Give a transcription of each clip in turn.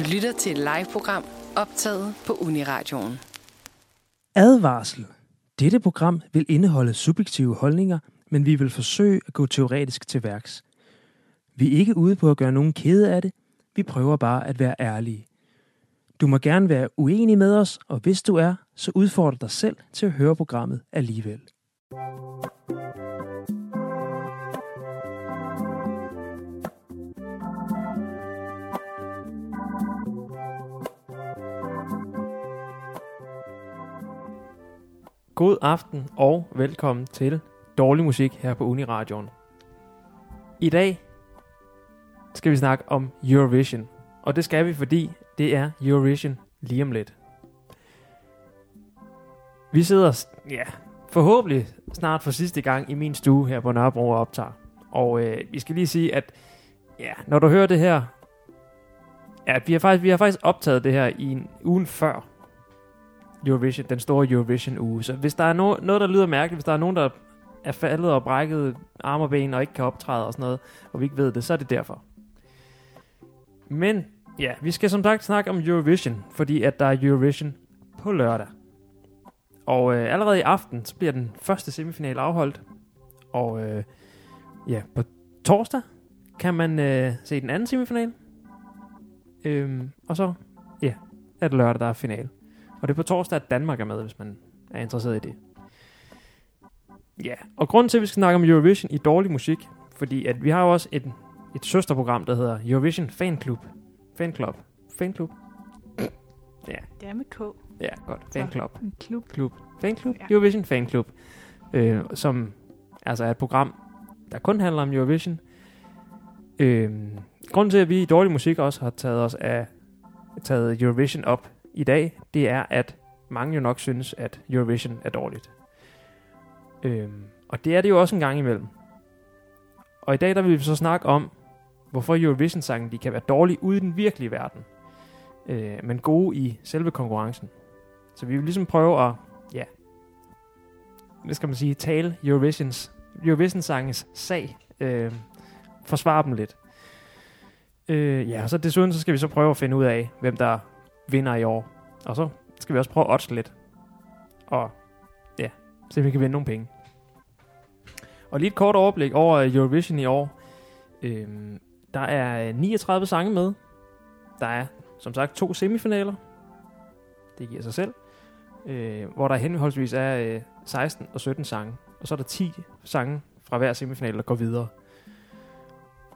Du lytter til et live-program optaget på Uniradioen. Advarsel. Dette program vil indeholde subjektive holdninger, men vi vil forsøge at gå teoretisk til værks. Vi er ikke ude på at gøre nogen kede af det. Vi prøver bare at være ærlige. Du må gerne være uenig med os, og hvis du er, så udfordrer dig selv til at høre programmet alligevel. God aften og velkommen til Dårlig Musik her på Uniradioen. I dag skal vi snakke om Eurovision, og det skal vi, fordi det er Eurovision lige om lidt. Vi sidder, ja, forhåbentlig snart for sidste gang i min stue her på Nørrebro og optager. Og øh, vi skal lige sige, at ja, når du hører det her, ja, vi har faktisk, vi har faktisk optaget det her i en ugen før Eurovision, den store Eurovision uge. Så hvis der er no, noget, der lyder mærkeligt, hvis der er nogen, der er faldet og brækket arme og ben og ikke kan optræde og sådan noget, og vi ikke ved det, så er det derfor. Men ja, vi skal som sagt snakke om Eurovision, fordi at der er Eurovision på lørdag. Og øh, allerede i aften, så bliver den første semifinal afholdt. Og øh, ja, på torsdag kan man øh, se den anden semifinal. Øhm, og så, ja, er det lørdag, der er finalen. Og det er på torsdag, at Danmark er med, hvis man er interesseret i det. Ja, og grunden til, at vi skal snakke om Eurovision i dårlig musik, fordi at vi har jo også et, et søsterprogram, der hedder Eurovision Fan Club. Fan Club. Fan Club. Ja, Det er med K. ja, godt. Fan Club. En klub. Klub. Fan Club. Ja. Eurovision Fan Club. Øh, som altså er et program, der kun handler om Eurovision. Øh, grunden til, at vi i dårlig musik også har taget os af taget Eurovision op i dag, det er, at mange jo nok synes, at Eurovision er dårligt. Øhm, og det er det jo også en gang imellem. Og i dag der vil vi så snakke om, hvorfor Eurovision-sangen de kan være dårlige ude i den virkelige verden, øh, men gode i selve konkurrencen. Så vi vil ligesom prøve at, ja, hvad skal man sige, tale Eurovisions, Eurovision-sangens sag, øh, forsvare dem lidt. Øh, ja, og så desuden så skal vi så prøve at finde ud af, hvem der vinder i år. Og så skal vi også prøve at odds lidt. Og ja, se om vi kan vinde nogle penge. Og lige et kort overblik over Eurovision i år. Øhm, der er øh, 39 sange med. Der er som sagt to semifinaler. Det giver sig selv. Øh, hvor der henholdsvis er øh, 16 og 17 sange. Og så er der 10 sange fra hver semifinal, der går videre.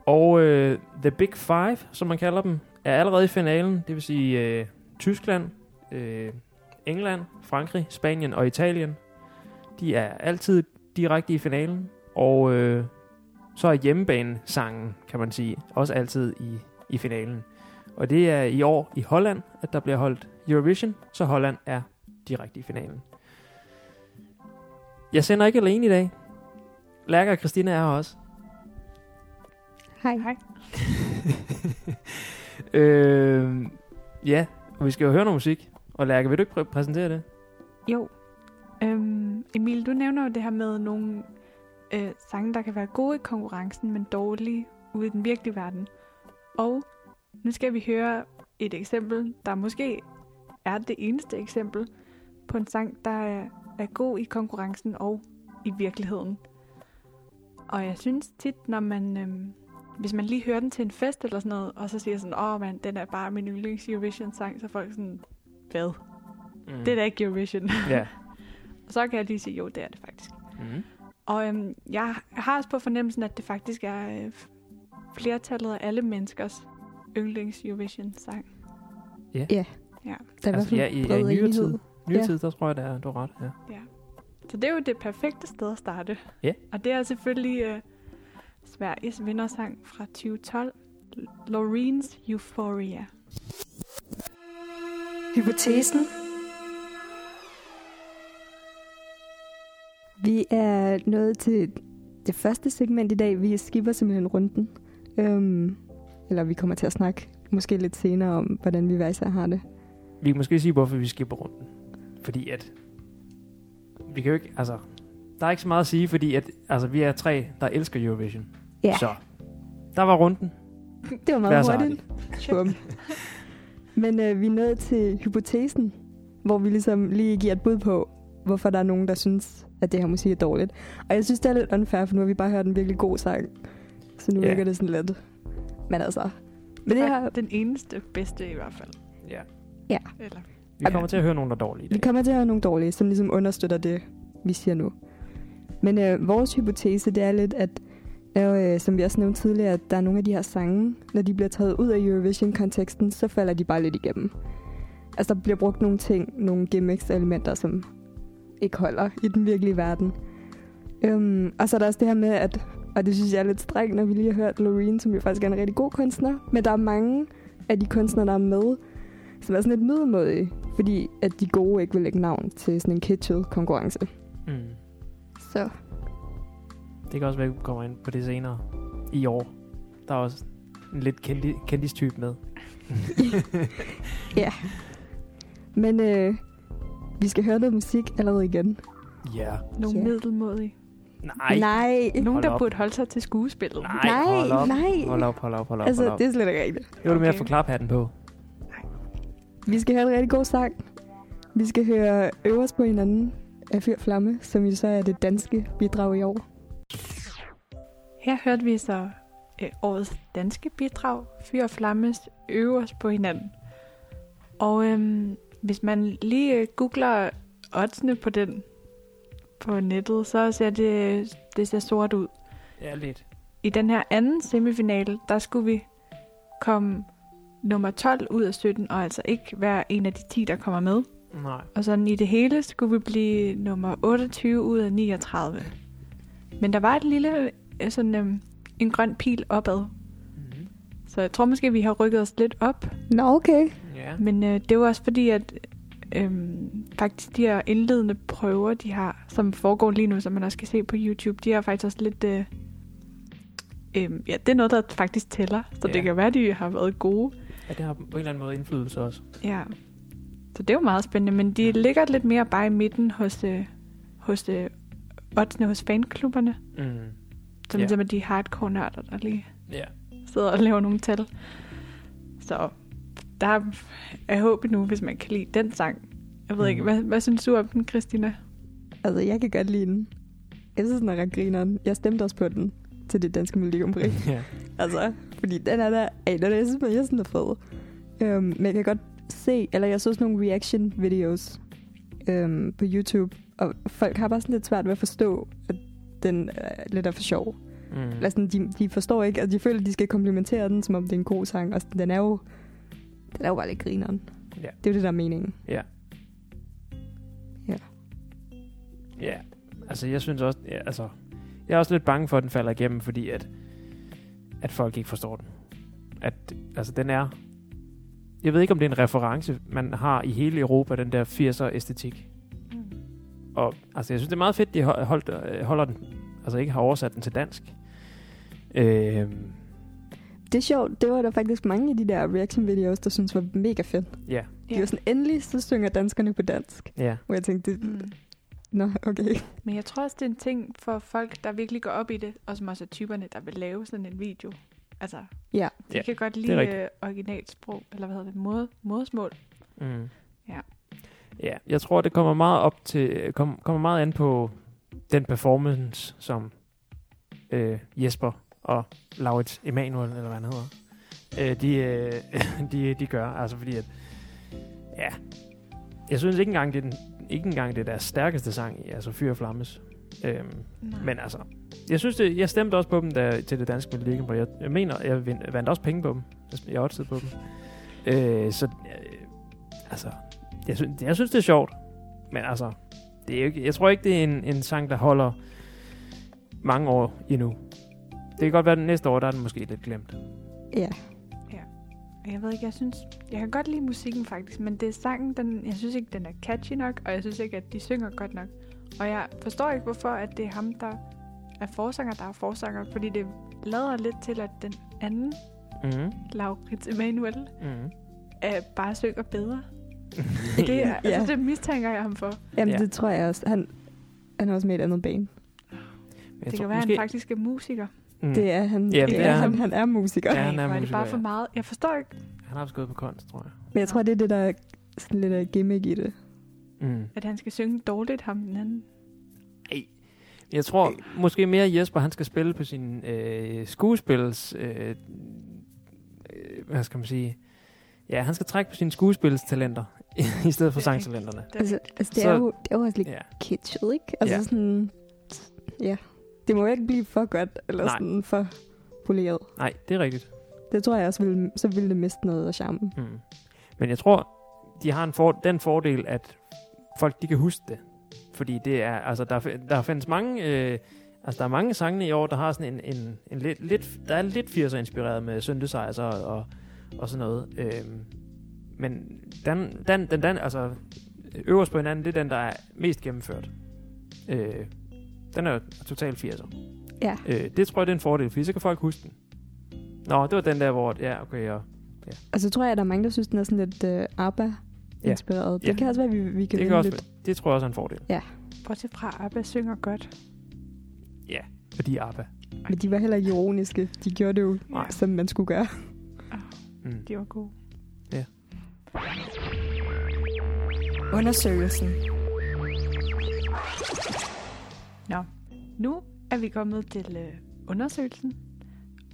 Og øh, The Big Five, som man kalder dem, er allerede i finalen. Det vil sige øh, Tyskland, øh, England, Frankrig, Spanien og Italien. De er altid direkte i finalen. Og øh, så er hjemmebane-sangen, kan man sige, også altid i, i finalen. Og det er i år i Holland, at der bliver holdt Eurovision, så Holland er direkte i finalen. Jeg sender ikke alene i dag. Lærker og Christina er her også. Hej. Hej. øh, ja, og vi skal jo høre noget musik. Og Lærke, vil du ikke pr- præsentere det? Jo. Øhm, Emil, du nævner jo det her med nogle øh, sange, der kan være gode i konkurrencen, men dårlige ude i den virkelige verden. Og nu skal vi høre et eksempel, der måske er det eneste eksempel på en sang, der er, er god i konkurrencen og i virkeligheden. Og jeg synes tit, når man, Øh, hvis man lige hører den til en fest eller sådan noget, og så siger sådan, åh oh, man, den er bare min yndlings Eurovision-sang, så er folk sådan, hvad? Mm. Det er da ikke Eurovision. Ja. Og så kan jeg lige sige, jo, det er det faktisk. Mm. Og øhm, jeg har også på fornemmelsen, at det faktisk er øh, flertallet af alle menneskers yndlings Eurovision-sang. Der er i hvert Altså, fald ja, i, ja, i nyere tid, nyere Ja. tid, der tror jeg, der er, du har ret. Ja. Ja. Så det er jo det perfekte sted at starte. Ja. Og det er selvfølgelig øh, Sveriges vindersang fra 2012, Loreens Euphoria. Hypotesen. Vi er nået til det første segment i dag. Vi skipper simpelthen runden. Øhm, eller vi kommer til at snakke måske lidt senere om, hvordan vi hver især har det. Vi kan måske sige, hvorfor vi skipper runden. Fordi at... Vi kan jo ikke... Altså, der er ikke så meget at sige, fordi at, altså, vi er tre, der elsker Eurovision. Ja, Så, der var runden. det var meget hurtigt. Men øh, vi er nået til hypotesen, hvor vi ligesom lige giver et bud på, hvorfor der er nogen, der synes, at det her musik er dårligt. Og jeg synes, det er lidt unfair, for nu har vi bare hørt en virkelig god sang. Så nu Ja. virker det sådan lidt. Men altså... Men det her, Den eneste bedste i hvert fald. Ja. Eller, Vi kommer til at høre nogen, der er dårlige vi kommer til at høre nogle dårlige, som ligesom understøtter det, vi siger nu. Men øh, vores hypotese, det er lidt, at øh, øh, som vi også nævnte tidligere, at der er nogle af de her sange, når de bliver taget ud af Eurovision-konteksten, så falder de bare lidt igennem. Altså, der bliver brugt nogle ting, nogle gimmicks og elementer, som ikke holder i den virkelige verden. Øhm, og så er der også det her med, at, og det synes jeg er lidt strengt, når vi lige har hørt Loreen, som jo faktisk er en rigtig god kunstner, men der er mange af de kunstnere, der er med, som er sådan lidt middelmådige, fordi at de gode ikke vil lægge navn til sådan en kitschet konkurrence. Mm. Så Det kan også være, at vi kommer ind på det senere i år. Der er også en lidt kendi, kendis-type med. Men øh, vi skal høre noget musik allerede igen. Ja. nogle Ja. middelmådige. Nej. Nej. Nogen, Hold der op. burde holde sig til skuespillet. Nej, Nej, hold op. nej. Hold op, hold op, hold op. Altså, hold op. det er slet ikke rigtigt. Det var det med at Okay. få klaphatten på. Vi skal høre en rigtig god sang. Vi skal høre Øverst på hinanden af Fyr Flamme, som jo så er det danske bidrag i år. Her hørte vi så øh, årets danske bidrag, Fyr og Flammes øverst på hinanden. Og øhm, hvis man lige øh, googler oddsene på den på nettet, så ser det, det ser sort ud. Ja, lidt. I den her anden semifinale, der skulle vi komme nummer 12 ud af 17, og altså ikke være en af de 10, der kommer med. Nej. Og sådan i det hele skulle vi blive nummer 28 ud af 39. Men der var et lille, øh, sådan øhm, en grøn pil opad. Mm-hmm. Så jeg tror måske, vi har rykket os lidt op. Nå, okay. Ja. Men øh, det var også fordi, at øhm, faktisk de her indledende prøver, de har, som foregår lige nu, som man også kan se på YouTube, de har faktisk også lidt... Øh, øhm, ja, det er noget, der faktisk tæller. Så Ja. det kan være, de har været gode. ja, det har på en eller anden måde indflydelse også. Ja. Så det er jo meget spændende, men de ligger lidt mere bare i midten hos, øh, hos øh, oddsene hos fanklubberne. Mm. Som Ja. yeah. simpelthen de hardcore nørder, der lige Ja. sidder og laver nogle tal. Så der er håb nu, hvis man kan lide den sang. Jeg ved Mm. ikke, hvad, hvad synes du om den, Christina? Altså, jeg kan godt lide den. Jeg synes, den er ret grineren. Jeg stemte også på den til det danske Prix. ja. altså, fordi den er der... Er, jeg synes, jeg synes, den er fed. Øhm, men jeg kan godt se, eller jeg så sådan nogle reaction videos øhm, på YouTube, og folk har bare sådan lidt svært ved at forstå, at den er lidt er for sjov. Mm. Eller sådan, de, de forstår ikke, at de føler, at de skal komplimentere den, som om det er en god sang. Og sådan, den er jo, den er jo bare lidt grineren. Ja. Det er jo det, der er meningen. Ja. Ja. Ja, altså jeg synes også, ja, altså, jeg er også lidt bange for, at den falder igennem, fordi at, at folk ikke forstår den. At, altså den er, jeg ved ikke om det er en reference, man har i hele Europa, den der 80'er æstetik. Og altså jeg synes, det er meget fedt, de ho- holdt, øh, holder den, altså ikke har oversat den til dansk. Øh, Det er sjovt, det var der faktisk mange af de der reaction videos, der synes var mega fedt. ja, De var sådan, endelig så synger danskerne på dansk. ja, Hvor jeg tænkte, det, Mm. nå, okay. Men jeg tror også, det er en ting for folk, der virkelig går op i det, og som også er typerne, der vil lave sådan en video. Altså, Ja. de Ja, kan godt lide rigtigt. øh, originalsprog, eller hvad hedder det, mod, modersmål. Mm. Ja. Ja, jeg tror, det kommer meget op til, kom, kommer meget an på den performance, som øh, Jesper og Laurits Emanuel, eller hvad han hedder, øh, de, øh, de, de gør. Altså fordi, at, ja, jeg synes ikke engang, det er, den, ikke engang det er deres stærkeste sang i, altså Fyr og Flammes. Øhm, Nej. men altså, jeg synes det, jeg stemte også på dem der, til det danske Melodi Grand Prix. Jeg, jeg mener, jeg vind, vandt også penge på dem. Jeg oddsede på dem. Øh, så, øh, altså, jeg synes, jeg synes, det er sjovt. Men altså, det er jo ikke, jeg tror ikke, det er en, en sang, der holder mange år endnu. Det kan godt være, at næste år, der er den måske lidt glemt. Ja. Jeg ved ikke, jeg synes... Jeg kan godt lide musikken faktisk, men det er sangen, den, jeg synes ikke, den er catchy nok, og jeg synes ikke, at de synger godt nok. Og jeg forstår ikke, hvorfor at det er ham, der er forsanger, der er forsanger, fordi det lader lidt til, at den anden, Mm-hmm. Laurits Emanuel, Mm-hmm. er bare synger bedre. Det, er, Ja. altså, det mistænker jeg ham for. Jamen, Ja. det tror jeg også. Han, han er også med i et andet bane. Jeg Det tror, kan være, måske, han faktisk er musiker. Mm. Det er han. Ja, det er er han. han. Han er musiker. Ja, han er Hvor er det musiker, bare for meget. Jeg forstår ikke, Han har også gået på kunst, tror jeg. Men jeg tror, det er det, der er sådan lidt af gimmick i det. Mm. at han skal synge dårligt, ham den anden. Jeg tror måske mere Jesper, han skal spille på sin øh, skuespils... Øh, øh, hvad skal man sige? Ja, han skal trække på sine skuespilstalenter, i stedet for er sangtalenterne. Det er Altså, altså det, er jo, det er jo også lidt Ja. kitschet, ikke? Altså Ja. sådan... Ja. Det må jo ikke blive for godt, eller Nej. sådan for poleret. Nej, det er rigtigt. Det tror jeg også, ville, så ville det miste noget af charmen. Mm. Men jeg tror, de har en for, den fordel, at folk de kan huske det. Fordi det er, altså, der, der findes mange, øh, altså, der er mange sange i år, der har sådan en, en, en lidt, lidt, der er lidt 80'er inspireret med synthesizer og, og, og sådan noget. Øhm, men den, den, den, den, altså, øverst på hinanden, det er den, der er mest gennemført. Øh, den er jo totalt 80'er. Ja. Øh, det tror jeg, det er en fordel, fordi så kan folk huske den. Nå, det var den der, hvor, ja, okay, og Og så tror jeg, at der er mange, der synes, den er sådan lidt uh, ABBA-inspireret. Ja. Det kan også være, at vi, vi kan det, kan også, lidt. det tror jeg også er en fordel. Bortset fra, Abba synger godt. Fordi ABBA. Men de var heller ikke ironiske. De gjorde det jo, Nej. som man skulle gøre. Mm. De var gode. Undersøgelsen. Nå, nu er vi kommet til øh, undersøgelsen.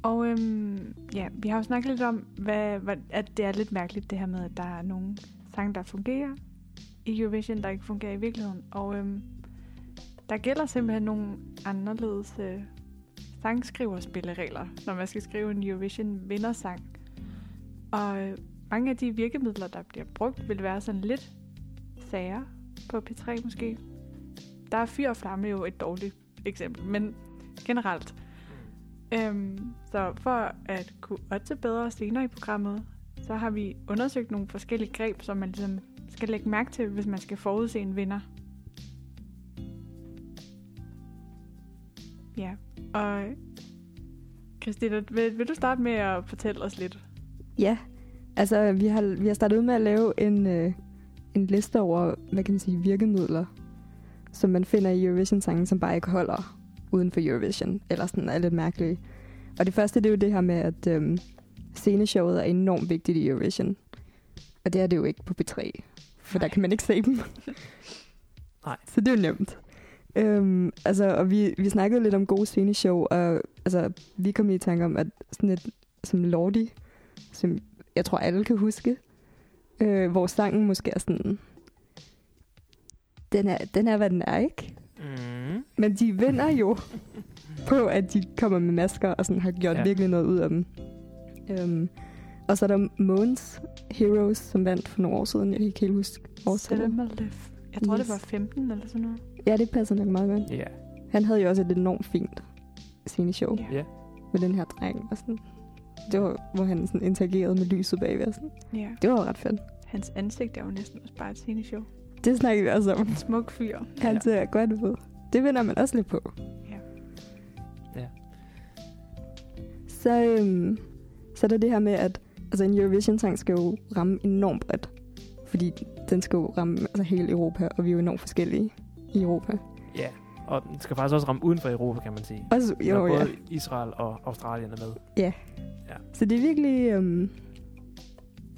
Og øhm, ja, vi har jo snakket lidt om, hvad, hvad, at det er lidt mærkeligt det her med, at der er nogle sange, der fungerer i Eurovision, der ikke fungerer i virkeligheden. Og øhm, der gælder simpelthen nogle anderledes øh, sangskriverspilleregler, når man skal skrive en Eurovision vindersang. Og øh, mange af de virkemidler, der bliver brugt, vil være sådan lidt sager på P3 måske. Der er fyr og flamme jo et dårligt eksempel, men generelt. Øhm, så for at kunne otte bedre senere i programmet, så har vi undersøgt nogle forskellige greb, som man ligesom skal lægge mærke til, hvis man skal forudse en vinder. Ja, og Christina, vil, vil du starte med at fortælle os lidt? Ja, altså vi har, vi har startet ud med at lave en, øh, en liste over, hvad kan man sige, virkemidler, som man finder i Eurovision-sangen, som bare ikke holder uden for Eurovision, eller sådan er lidt mærkelige. Og det første, det er jo det her med, at øhm, sceneshowet er enormt vigtigt i Eurovision. Og det er det jo ikke på P3, for der Nej. kan man ikke se dem. Nej. Så det er jo nemt. Øhm, altså, og vi, vi snakkede lidt om gode sceneshow, og altså, vi kom i tanke om, at sådan et som Lordi, som jeg tror alle kan huske, øh, hvor sangen måske er sådan, den er, den er, hvad den er, ikke? Mm. Men de vinder jo på, at de kommer med masker og sådan har gjort ja. virkelig noget ud af dem. Um, og så er der Måns Heroes, som vandt for nogle år siden. Jeg kan ikke helt huske årstallet. Jeg tror, yes. Det var 15 eller sådan noget. Ja, det passer nok meget godt. Ja. Han havde jo også et enormt fint sceneshow Ja. Ja. med den her dreng. Og sådan. Det var, hvor han sådan interagerede med lyset bagved. Og sådan. Ja. Det var ret fedt. Hans ansigt er jo næsten også bare et sceneshow. Det snakkede vi også om. En smuk fyr. Han Ja. ser godt ud. Det vinder man også lidt på. Ja. Ja. Så, øhm, så er der det her med, at altså, en Eurovision-sang skal jo ramme enormt bredt. Fordi den skal jo ramme altså, hele Europa, og vi er jo enormt forskellige i Europa. ja. Og den skal faktisk også ramme uden for Europa, kan man sige. Når jo, ja. både Israel og Australien er med. Så det er virkelig... Øhm,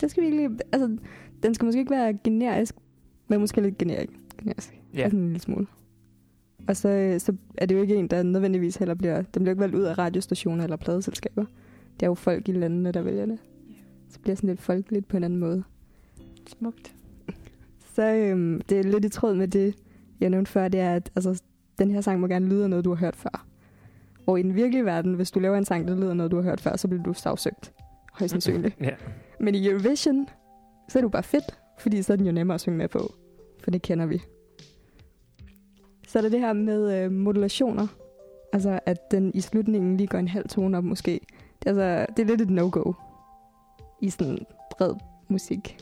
det skal virkelig... Altså, den skal måske ikke være generisk, men måske lidt generisk. generisk. Ja. Altså en lille smule. Og så, øh, så er det jo ikke en, der nødvendigvis heller bliver... Den bliver ikke valgt ud af radiostationer eller pladeselskaber. Det er jo folk i landene, der vælger det. Ja. Så bliver sådan lidt folkeligt på en anden måde. Smukt. Så øhm, det er lidt i tråd med det, jeg nævnte før, det er, at altså, den her sang må gerne lyde af noget, du har hørt før. Og i den virkelige verden, hvis du laver en sang, der lyder noget, du har hørt før, så bliver du sagsøgt. Højst sandsynligt. Ja. Men i Eurovision, så er jo bare fedt, fordi så er den jo nemmere at synge med på. For det kender vi. Så er der det her med øh, modulationer. Altså, at den i slutningen lige går en halv tone op måske. Det er, altså, det er lidt et no-go i sådan bred musik.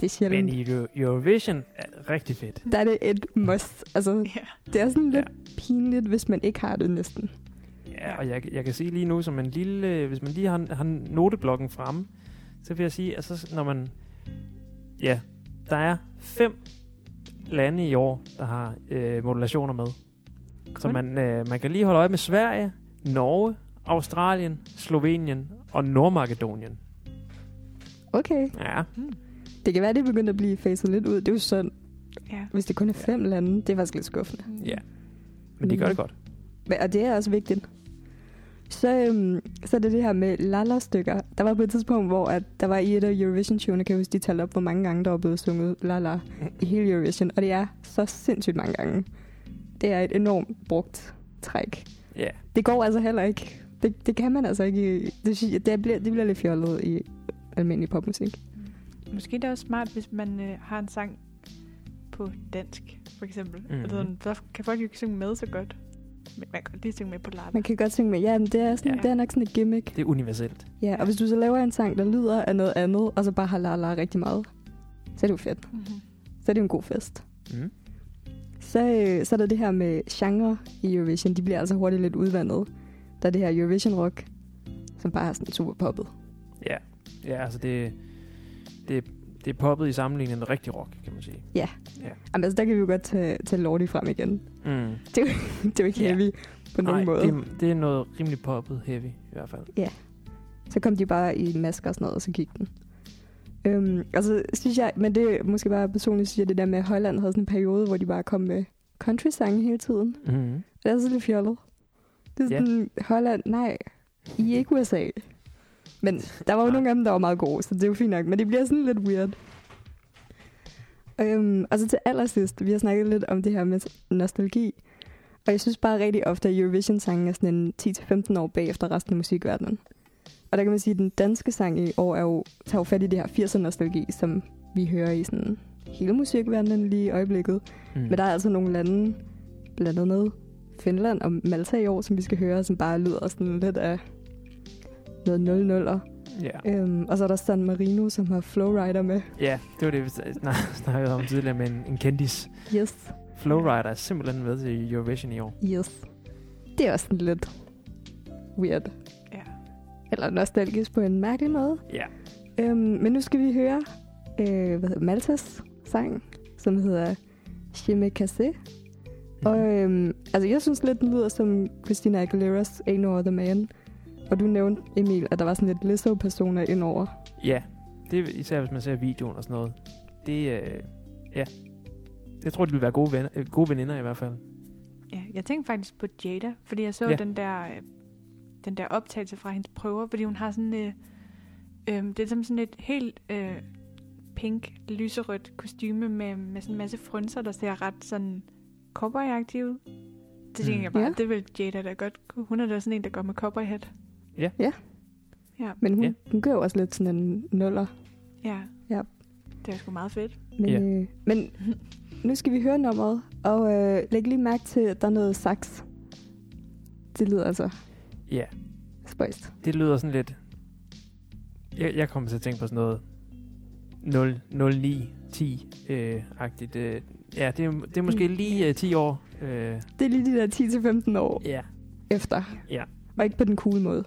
Det er sjældent. Men i Euro- Eurovision er rigtig fedt. Der er det et must. Altså, Ja. det er sådan lidt Ja. pinligt, hvis man ikke har det næsten. Ja, og jeg, jeg kan sige lige nu, som en lille, hvis man lige har, har noteblokken fremme, så vil jeg sige, altså når man, ja, der er fem lande i år, der har øh, modulationer med. Så Kun? man, øh, man kan lige holde øje med Sverige, Norge, Australien, Slovenien og Nordmakedonien. Okay. Ja, Det kan være, det er begyndt at blive facet lidt ud. Det er jo sådan, Ja. hvis det kun er fem lande. Det er faktisk lidt skuffende. ja. Men de gør det godt. Men- Og det er også vigtigt. Så, øhm, så er det det her med lala-stykker. Der var på et tidspunkt, hvor at der var i et af Eurovision-showene, kan jeg huske, de talte op, hvor mange gange der var blevet sunget lala i hele Eurovision. Og det er så sindssygt mange gange. Det er et enormt brugt træk. Ja, Det går altså heller ikke. Det, det kan man altså ikke. Det, det, bliver, det bliver lidt fjollet i almindelig popmusik. Måske det er også smart, hvis man øh, har en sang på dansk, for eksempel. Mm. Altså, så kan folk jo ikke synge med så godt. Men man kan godt lige synge med på Lala. Man kan godt synge med. Ja, men det er, sådan, Ja. det er nok sådan et gimmick. det er universelt. Ja, og hvis du så laver en sang, der lyder af noget andet, og så bare har lala rigtig meget, så er det jo fedt. Mm-hmm. Så er det jo en god fest. Mm. Så, øh, så er der det her med genre i Eurovision. De bliver altså hurtigt lidt udvandet. Der er det her Eurovision Rock, som bare er sådan super poppet. Ja, ja altså det, det, det er poppet i sammenligning med rigtig rock, kan man sige. Jamen, altså, der kan vi jo godt tage, tage Lordi frem igen. Mm. Det er jo ikke Ja. heavy på nogen måde. det, det er noget rimelig poppet heavy i hvert fald. Så kom de bare i masker og sådan noget, og så gik den. Øhm, og så synes jeg, men det er måske bare personligt, synes jeg, det der med, at Holland havde sådan en periode, hvor de bare kom med country-sange hele tiden. Mm. Det er så lidt fjollet. Det er Ja. sådan, Holland, nej, I er ikke USA. Men der var jo Nej. nogle af dem, der var meget gode, så det er jo fint nok. Men det bliver sådan lidt weird. Øhm, og så til allersidst, vi har snakket lidt om det her med nostalgi. Og jeg synes bare rigtig ofte, at Eurovision-sangen er sådan en 10-15 år bagefter resten af musikverdenen. Og der kan man sige, at den danske sang i år er jo, tager jo fat i det her 80'er-nostalgi, som vi hører i sådan hele musikverdenen lige i øjeblikket. Mm. Men der er altså nogle lande, blandt andet Finland og Malta i år, som vi skal høre, som bare lyder sådan lidt af noget 0 Ja. øhm, Og så er der San Marino, som har Flowrider med. ja, det var det, vi snak- snakkede om tidligere med en, en kendis. Yes, Flowrider er simpelthen med til Eurovision i år. yes. Det er også sådan lidt weird. Ja. Eller nostalgisk på en mærkelig måde. Ja. Øhm, men nu skal vi høre øh, hvad hedder, Maltas sang, som hedder Chime Cassé. Og øhm, altså, jeg synes lidt, den lyder som Christina Aguilera's Ain't No Other Man. Og du nævnte, Emil, at der var sådan lidt Lizzo-personer indover. Ja, det er især hvis man ser videoen og sådan noget. Det, øh, ja. Jeg tror, de vil være gode, venner, øh, gode veninder i hvert fald. Ja, jeg tænkte faktisk på Jada, fordi jeg så Ja. ja. den der øh, den der optagelse fra hendes prøver, fordi hun har sådan øh, øh, det er som sådan et helt øh, pink, lyserødt kostyme med, med sådan en masse frynser, der ser ret sådan cowboyagtig ud. Det tænker Mm. jeg bare, Ja. det vil Jada da godt kunne. Hun er da sådan en, der går med cowboy hat. Ja. Ja. Ja, Men hun, Ja. hun gør jo også lidt sådan en nuller. ja. Ja. Det er sgu meget fedt. Men, Ja. øh, men nu skal vi høre nummeret, og øh, læg lige mærke til, at der er noget sax. Det lyder altså Ja, spøjst. det lyder sådan lidt... Jeg, jeg kommer til at tænke på sådan noget 0, 0 9, 10 øh, agtigt. Øh, ja, det er, det er måske Mm. lige øh, 10 år. Øh, Det er lige de der 10-15 år ja. efter. Ja. Og ikke på den cool måde.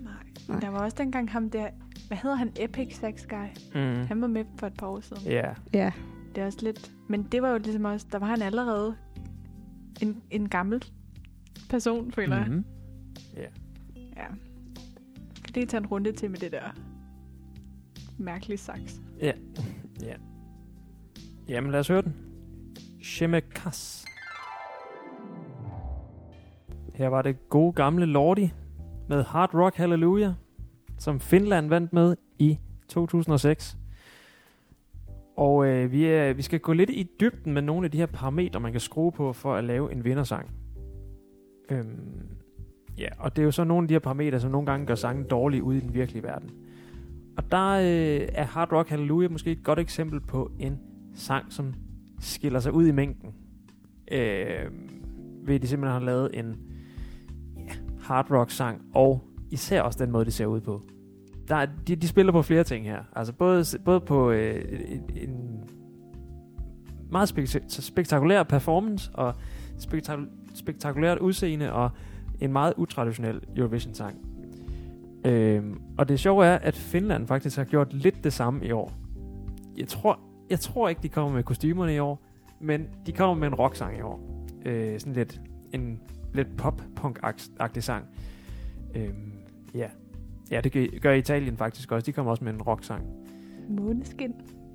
Nej. Nej. Der var også dengang ham der, hvad hedder han, Epic Sax Guy. Mm. Han var med for et par år siden. Ja, Ja. Det er også lidt... Men det var jo ligesom også... Der var han allerede en, en gammel person, føler jeg. mm-hmm. Ja. Kan lige tage en runde til med det der mærkelige sax. Ja. ja. Jamen lad os høre den. Shemekas. Her var det gode gamle Lordi med Hard Rock Hallelujah, som Finland vandt med i 2006. Og øh, vi, er, vi skal gå lidt i dybden med nogle af de her parametre, man kan skrue på for at lave en vindersang. Øhm, ja, og det er jo så nogle af de her parametre, som nogle gange gør sangen dårlig ude i den virkelige verden. Og der øh, er Hard Rock Hallelujah måske et godt eksempel på en sang, som skiller sig ud i mængden. Øh, ved at de simpelthen har lavet en ja, hard rock sang, og især også den måde, det ser ud på. Der er, de, de spiller på flere ting her. Altså både, både på øh, en, en meget spek- spektakulær performance, og spektak- spektakulært udseende, og en meget utraditionel Eurovision-sang. Øhm, og det sjove er, at Finland faktisk har gjort lidt det samme i år. Jeg tror, jeg tror ikke, de kommer med kostymerne i år, men de kommer med en rocksang i år. Øh, sådan lidt en lidt pop-punk-agtig sang. Øhm, ja. ja, det gør, Italien faktisk også. De kommer også med en rock-sang. Måneskin.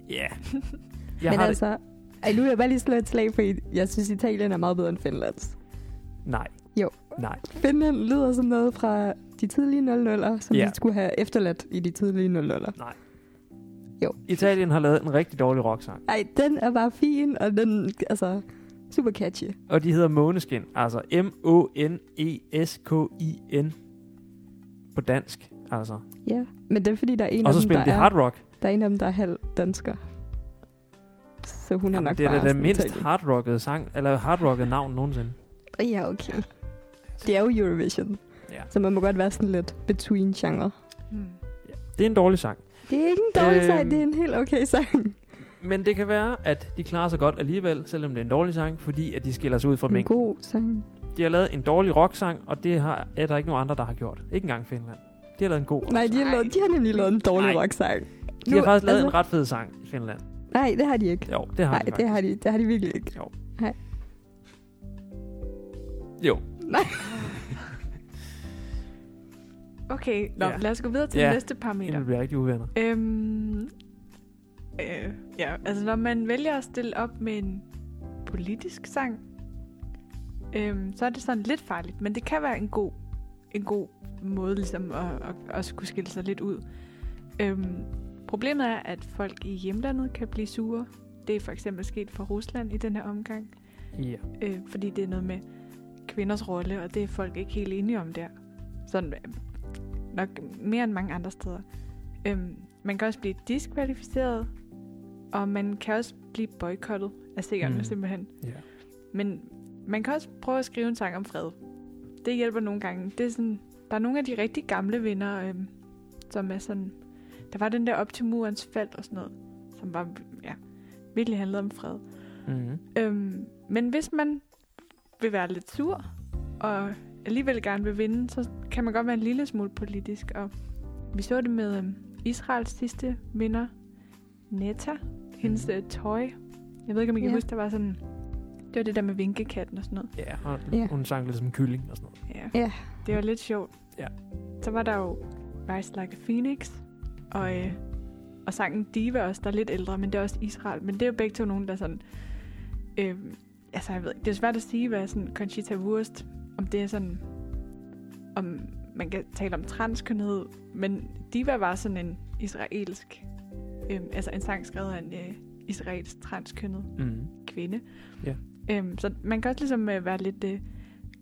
Ja. Yeah. Jeg Men altså, ej, nu vil jeg bare lige slå et slag for, jeg synes, Italien er meget bedre end Finlands. Nej. Jo. Nej. Finland lyder som noget fra de tidlige 00'er, som yeah. de skulle have efterladt i de tidlige 00'er. Nej. Jo. Italien har lavet en rigtig dårlig rocksang. Nej, den er bare fin, og den, altså, super catchy. Og de hedder Måneskin, altså M-O-N-E-S-K-I-N på dansk, altså. Ja, men det er fordi, der er en og af dem, der de hard rock. Der er en af dem, der er halv dansker. Så hun er nok det er bare det mindst hardrockede sang, eller hardrockede navn nogensinde. Ja, okay. Det er jo Eurovision. Ja. Så man må godt være sådan lidt between genre. Hmm. Ja. Det er en dårlig sang. Det er ikke en dårlig øhm, sang, det er en helt okay sang. Men det kan være, at de klarer sig godt alligevel, selvom det er en dårlig sang, fordi at de skiller sig ud fra mængden. En god sang. De har lavet en dårlig rock-sang, og det har, er der ikke nogen andre, der har gjort. Ikke engang Finland. De har lavet en god Nej, de har, lavet, de har nemlig lavet en dårlig rock-sang. De har faktisk lavet altså, en ret fed sang i Finland. Nej, det har de ikke. Jo, det har Nej, de det har de, det har de virkelig ikke. Jo. Nej. Jo. Nej. okay, nå, ja. lad os gå videre til ja. næste par meter. Det bliver rigtig uvenner. Øhm, øh, ja, altså når man vælger at stille op med en politisk sang, øhm, så er det sådan lidt farligt, men det kan være en god, en god måde ligesom at, at, at også kunne skille sig lidt ud. Øhm, problemet er, at folk i hjemlandet kan blive sure. Det er for eksempel sket for Rusland i den her omgang. Ja. Øh, fordi det er noget med kvinders rolle, og det er folk ikke helt enige om der. Sådan nok mere end mange andre steder. Øhm, man kan også blive diskvalificeret, og man kan også blive boykottet af seerne mm. simpelthen. Ja. Men man kan også prøve at skrive en sang om fred. Det hjælper nogle gange. Det er sådan, der er nogle af de rigtig gamle vinder, øhm, som er sådan... Der var den der op til murens fald og sådan noget, som var, ja, virkelig handlede om fred. Mm-hmm. Øhm, men hvis man vil være lidt sur, og alligevel gerne vil vinde, så kan man godt være en lille smule politisk. Og vi så det med øhm, Israels sidste vinder, Netta, hendes mm. tøj. Jeg ved ikke, om I kan ja. huske, der var sådan... Det var det der med vinkekatten og sådan noget. Ja, og ja. hun sang lidt som kylling og sådan noget. Ja. ja. Det var lidt sjovt. Ja. Så var der jo Rise Like a Phoenix, og, øh, og sangen Diva også, der er lidt ældre, men det er også Israel. Men det er jo begge to nogen, der sådan... Øh, altså, jeg ved det er svært at sige, hvad sådan Conchita Wurst, om det er sådan... Om man kan tale om transkønnhed, men Diva var sådan en israelsk... Øh, altså en sang skrevet af en øh, israelsk transkønnet mm. kvinde. Ja. Øhm, så man kan også ligesom øh, være lidt øh,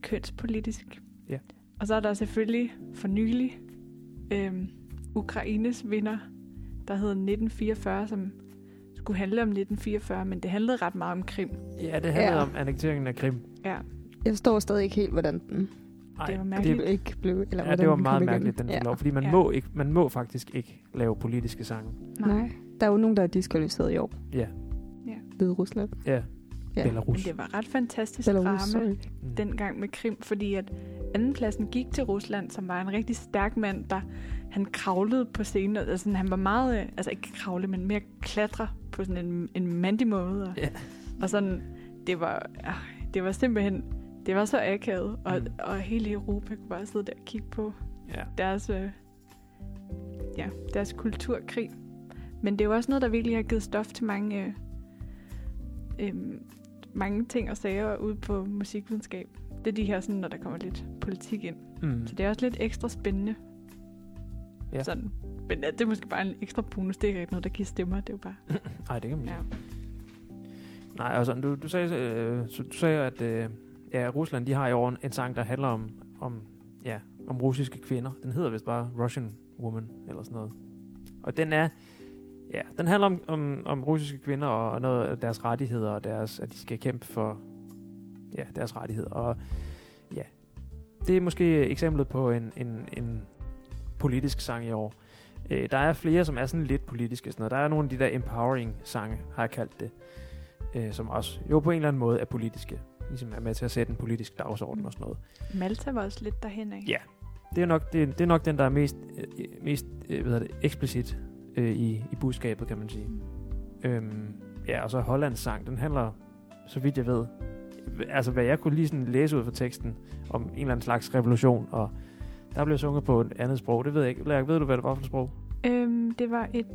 kønspolitisk. Ja. Og så er der selvfølgelig for nylig øh, Ukraines vinder, der hed 1944, som skulle handle om 1944, men det handlede ret meget om Krim. Ja, det handlede ja. om annekteringen af Krim. Ja. Jeg forstår stadig ikke helt, hvordan den Ej, det var mærkeligt. Det ikke blev, eller ja, det var meget mærkeligt, den ja. lov, fordi man, ja. må ikke, man må faktisk ikke lave politiske sange. Nej. Nej. Der er jo nogen, der er diskvalificeret i år. Ja. Ja. Ved Rusland. Ja. ja. Belarus. Men det var ret fantastisk Belarus, drama sorry. Mm. dengang med Krim, fordi at andenpladsen gik til Rusland, som var en rigtig stærk mand, der han kravlede på scenen. Altså, han var meget, øh, altså ikke kravle, men mere klatre på sådan en, en mandig måde. Og, Ja. og sådan, det var, ah, det var simpelthen, det var så akavet, og, Mm. og hele Europa kunne bare sidde der og kigge på Ja. deres, øh, ja, deres kulturkrig. Men det er jo også noget, der virkelig har givet stof til mange, øh, øh, mange ting og sager ude på musikvidenskab. Det er de her, sådan, når der kommer lidt politik ind. Mm. Så det er også lidt ekstra spændende. Ja. Sådan. Men ja, det er måske bare en ekstra bonus. Det er ikke noget, der giver stemmer. Det er jo bare... Nej, det kan man Ja. Nej, altså, du, du sagde, øh, du sagde at øh, ja, Rusland de har i år en, sang, der handler om, om, ja, om russiske kvinder. Den hedder vist bare Russian Woman, eller sådan noget. Og den er, ja, den handler om, om, om russiske kvinder og, og noget af deres rettigheder, og deres, at de skal kæmpe for ja, deres rettigheder. Og ja, det er måske eksemplet på en, en, en politisk sang i år. Øh, der er flere, som er sådan lidt politiske. Sådan noget. Der er nogle af de der empowering sange, har jeg kaldt det, øh, som også jo på en eller anden måde er politiske. Ligesom er med til at sætte en politisk dagsorden og sådan noget. Malta var også lidt derhen af. Ja. Det er nok, det, det er nok den, der er mest, øh, mest øh, hvad det, eksplicit øh, i, i budskabet, kan man sige. Øhm, ja, og så Hollands sang, den handler, så vidt jeg ved, altså hvad jeg kunne lige sådan læse ud fra teksten om en eller anden slags revolution, og der blev sunget på et andet sprog. Det ved jeg ikke. Lærk, ved du, hvad det var for et sprog? Øhm, det var et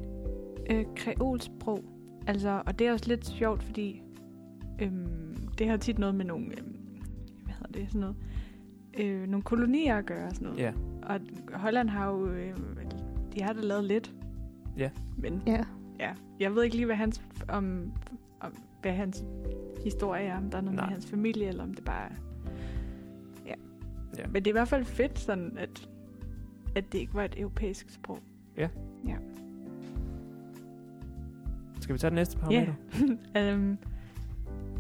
øh, kreolsprog. Altså, og det er også lidt sjovt, fordi øhm, det har tit noget med nogle, øhm, hvad hedder det, sådan noget, øh, nogle kolonier at gøre og sådan noget. Ja. Og Holland har jo, øh, de har da lavet lidt. Ja. Men Ja. ja, jeg ved ikke lige, hvad hans, om, om, hvad hans historie er, om der er noget Nej. med hans familie, eller om det bare er... Ja. Ja. Men det er i hvert fald fedt, sådan at, at det ikke var et europæisk sprog. Skal vi tage den næste parameter? øhm,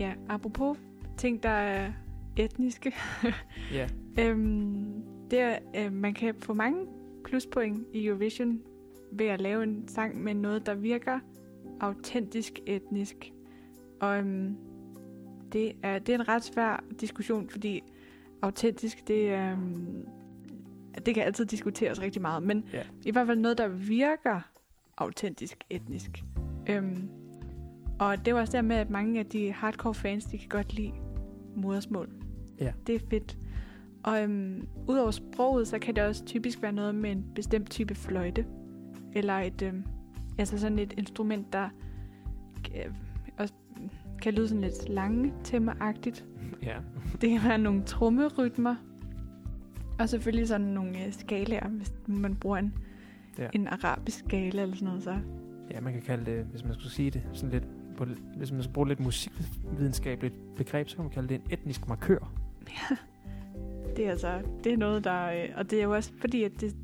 ja, apropos ting, der er etniske. Ja. øhm, det er, øh, man kan få mange pluspoint i Eurovision ved at lave en sang med noget, der virker autentisk etnisk. Og øhm, det, er, det er en ret svær diskussion, fordi autentisk, det. Øhm, det kan altid diskuteres rigtig meget, men Ja. i hvert fald noget, der virker autentisk etnisk. Øhm, og det var også der med, at mange af de hardcore fans, de kan godt lide modersmål. Ja. Det er fedt. Og øhm, udover sproget, så kan det også typisk være noget med en bestemt type fløjte. Eller et, øhm, altså sådan et instrument, der kan, også kan lyde sådan lidt lange temmeagtigt. Ja. Det kan være nogle trommerytmer. Og selvfølgelig sådan nogle øh, skalaer, hvis man bruger en, ja. en arabisk skala eller sådan noget. Så. ja, man kan kalde det, hvis man skulle sige det, sådan lidt, på, hvis man skulle bruge lidt musikvidenskabeligt begreb, så kan man kalde det en etnisk markør. Det er altså det er noget, der... øh, Og det er jo også fordi, at det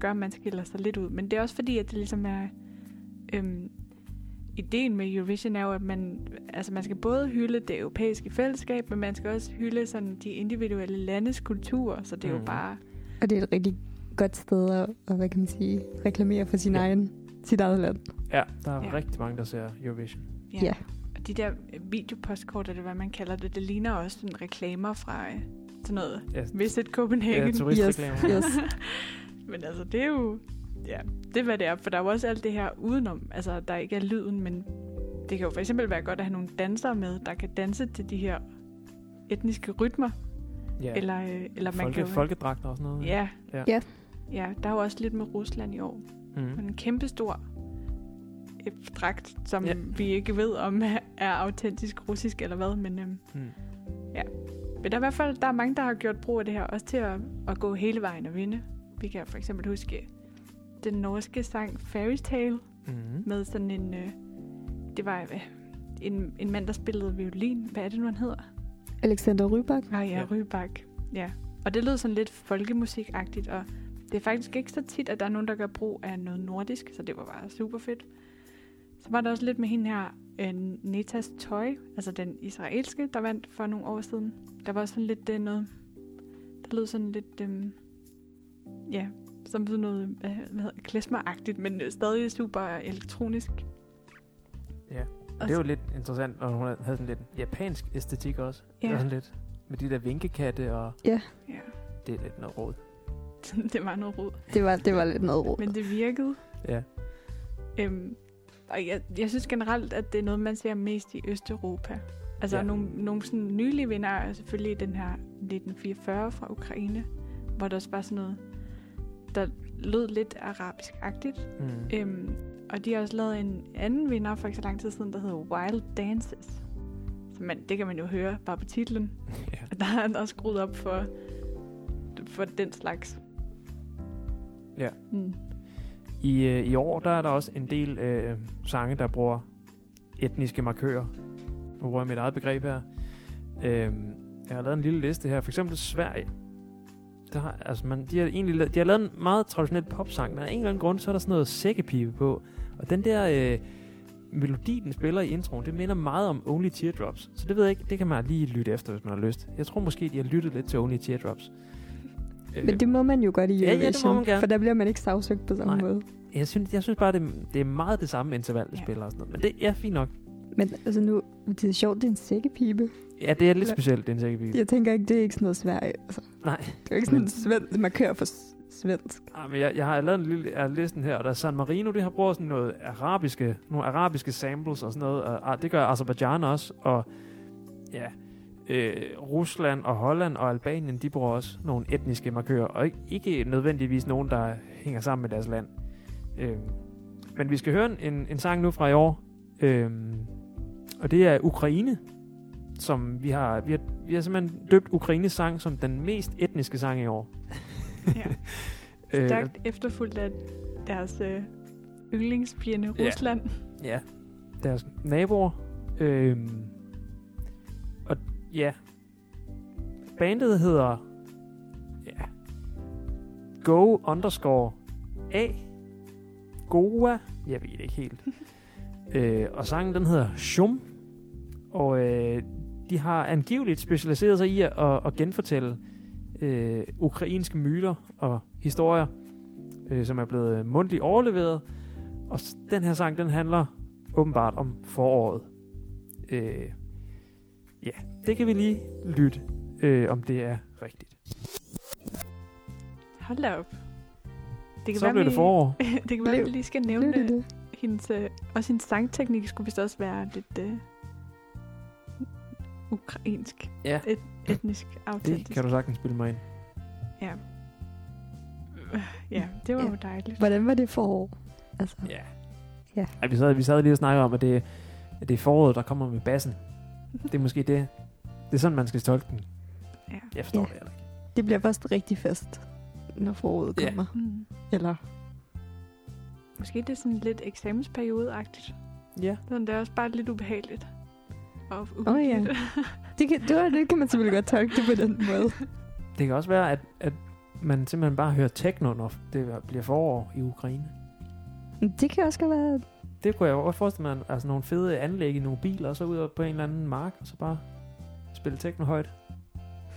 gør, at man skiller sig lidt ud. Men det er også fordi, at det ligesom er... Øhm, ideen med Eurovision er jo, at man, altså man skal både hylde det europæiske fællesskab, men man skal også hylde sådan de individuelle landes kultur, så det er Mhm. jo bare... Og det er et rigtig godt sted at, at hvad kan man sige, reklamere for sin Ja. ja. egen, sit eget land. Ja, der er Ja. rigtig mange, der ser Eurovision. Ja. Og de der øh, videopostkort, eller hvad man kalder det, det ligner også sådan reklamer fra øh, sådan noget Ja, Visit ja Copenhagen. turistreklamer. Yes. Men altså, det er jo... Ja, det er, hvad det er. For der er jo også alt det her udenom. Altså, der ikke er lyden, men det kan jo for eksempel være godt at have nogle dansere med, der kan danse til de her etniske rytmer. Ja. Ja. Eller, øh, eller man Folke, kan jo... folkedragter og sådan noget. Ja. Ja. Ja. Ja, der er jo også lidt med Rusland i år. Mm. En kæmpe stor dragt, som Ja. ja. vi ikke ved, om er autentisk russisk eller hvad, men... Øhm, Mm. Men der er i hvert fald der er mange, der har gjort brug af det her, også til at, at gå hele vejen og vinde. Vi kan for eksempel huske den norske sang Fairy Tale Mm. med sådan en... Øh, det var øh, en, en mand, der spillede violin. Hvad er det nu, han hedder? Alexander Rybak. Ah ja, Ja. ja. Rybak. Ja. Og det lød sådan lidt folkemusikagtigt, og det er faktisk ikke så tit, at der er nogen, der gør brug af noget nordisk, så det var bare super fedt. Så var der også lidt med hende her, øh, Netas Toy, altså den israelske, der vandt for nogle år siden. Der var sådan lidt øh, noget, der lød sådan lidt, øh, ja, som sådan noget, hvad, hvad hedder klesmeragtigt, men øh, stadig super elektronisk. Ja. Og Det er jo lidt interessant, og hun havde sådan lidt japansk æstetik også. Ja. Det var sådan lidt med de der vinkekatte, og Ja, det er lidt noget råd. det var noget rod. Det var, det var lidt noget råd. Men det virkede. Ja. Øhm, og jeg, jeg synes generelt, at det er noget, man ser mest i Østeuropa. Altså Ja. nogle, nogle sådan nylige vinder er selvfølgelig den her 1944 fra Ukraine, hvor der også var sådan noget, der lød lidt arabisk-agtigt. Mm. Øhm, og de har også lavet en anden vinder for ikke så lang tid siden, der hedder Wild Dances. Så man, det kan man jo høre bare på titlen. Ja. Og der er han også skruet op for, for den slags. Ja. Mm. I, øh, I år der er der også en del øh, sange, der bruger etniske markører. Nu bruger jeg mit eget begreb her. Øh, jeg har lavet en lille liste her. For eksempel Sverige. Der har, altså man, de, har egentlig, lavet- de har lavet en meget traditionel popsang, men af en eller anden grund, så er der sådan noget sækkepipe på. Og den der øh, melodi, den spiller i introen, det minder meget om Only Teardrops. Så det ved jeg ikke, det kan man lige lytte efter, hvis man har lyst. Jeg tror måske, de har lyttet lidt til Only Teardrops. Øh, Men det må man jo godt i Ja, ja, det må Eurovision, man gerne. for der bliver man ikke sagsøgt på samme Nej. måde. jeg, synes, jeg synes bare, det, det er meget det samme interval, det Ja. spiller og sådan noget. Men det er fint nok. Men altså nu, det er sjovt, det er en sækkepibe. Ja, det er lidt Ja. specielt, den sækkepipe. Jeg tænker ikke, det er ikke sådan noget Sverige. Altså, Nej. det er ikke sådan Men- en svensk, man kører for svensk. Ah, men jeg, jeg har lavet en lille har listen her, og der er San Marino, det har brugt sådan noget arabiske, nogle arabiske samples og sådan noget. Og, ah, det gør Azerbaijan også, og ja, Øh, Rusland og Holland og Albanien, de bruger også nogle etniske markører, og ikke, nødvendigvis nogen, der hænger sammen med deres land. Øh, men vi skal høre en, en sang nu fra i år, øh, og det er Ukraine, som vi har, vi har, vi har simpelthen døbt Ukraines sang som den mest etniske sang i år. Ja. Øh, Stærkt efterfulgt af deres øh, yndlingsfjende Ja. Rusland. Ja, deres naboer. Og ja, bandet hedder ja, Go underscore A. Goa. Jeg ved det ikke helt. øh, og sangen den hedder Shum. Og øh, de har angiveligt specialiseret sig i at, at, at genfortælle øh, ukrainske myter og historier, øh, som er blevet mundtligt overleveret. Og den her sang, den handler åbenbart om foråret. Øh, ja, det kan vi lige lytte, øh, om det er rigtigt. Hold da op. Det kan Så være, det vi- forår. det kan være, Blev- vi lige skal Blev nævne det det. det? Hendes, øh, også hendes sangteknik skulle vist også være lidt øh, ukrainsk, Ja, et, etnisk, det autentisk. kan du sagtens spille mig ind. Ja. Ja, det var Ja. jo dejligt. Hvordan var det forår? Altså, Ja. Ja. Ej, vi, sad, vi sad lige og snakkede om, at det, at det er foråret, der kommer med bassen. Det er måske det. Det er sådan, man skal tolke den. Ja. Jeg forstår Ja. det heller ikke. det bliver først rigtig fest, når foråret Ja. kommer. Mm. Eller, Måske det er sådan lidt eksamensperiodeagtigt. Ja. Sådan, det er også bare lidt ubehageligt. Og Åh, uhyggeligt. det kan, det, var, det kan man selvfølgelig godt tolke det på den måde. Det kan også være, at, at man simpelthen bare hører techno, når det bliver forår i Ukraine. Det kan også godt være, Det kunne jeg jo godt forestille mig, altså nogle fede anlæg i nogle biler, og så ud på en eller anden mark, og så bare spille techno højt.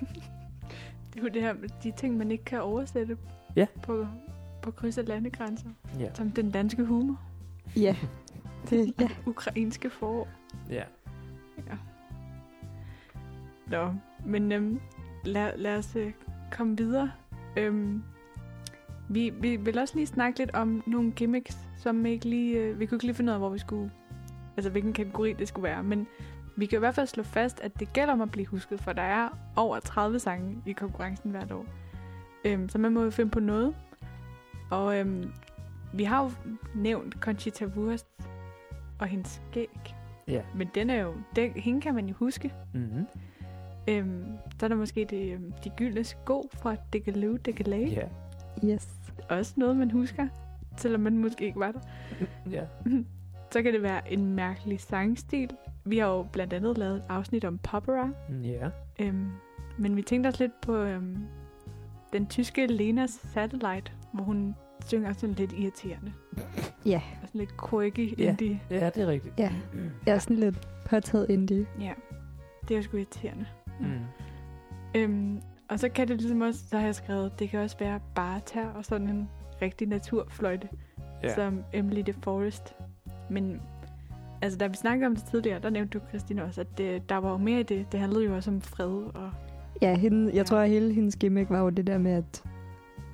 Det er jo det her med de ting, man ikke kan oversætte Ja. på, på kryds af landegrænser. Ja. Som den danske humor. ja. Det, ja. Ukrainske forår. Ja. Nå, men øhm, lad, lad os øh, komme videre. Øhm, vi, vi vil også lige snakke lidt om nogle gimmicks, som ikke lige... Øh, vi kunne ikke lige finde ud af, hvor vi skulle... Altså, hvilken kategori det skulle være. Men vi kan i hvert fald slå fast, at det gælder om at blive husket, for der er over 30 sange i konkurrencen hvert år. Øhm, så man må jo finde på noget. Og øhm, vi har jo nævnt Conchita Wurst og hendes skæg. Ja. Men den er jo... Den, hende kan man jo huske. Mm-hmm. Øhm, så er der måske det, øhm, de gyldne sko fra Diggaloo Diggalay. Ja. Yes. Også noget, man husker, selvom man måske ikke var der. Ja. Så kan det være en mærkelig sangstil. Vi har jo blandt andet lavet et afsnit om Popera. Ja. Øhm, men vi tænkte også lidt på øhm, den tyske Lenas Satellite, hvor hun synger sådan lidt irriterende. Ja. Og sådan lidt quirky Ja. indie. Ja, det er rigtigt. Ja. Jeg er sådan lidt påtaget indie. Ja, det er jo sgu irriterende. Mm. Øhm, og så kan det ligesom også, så har jeg skrevet, det kan også være barter og sådan en rigtig naturfløjte, Ja. ja. som Emily the Forest. Men altså, da vi snakkede om det tidligere, der nævnte du, Christine, også, at det, der var jo mere i det. Det handlede jo også om fred. Og, Ja, hende, jeg Ja. tror, at hele hendes gimmick var jo det der med, at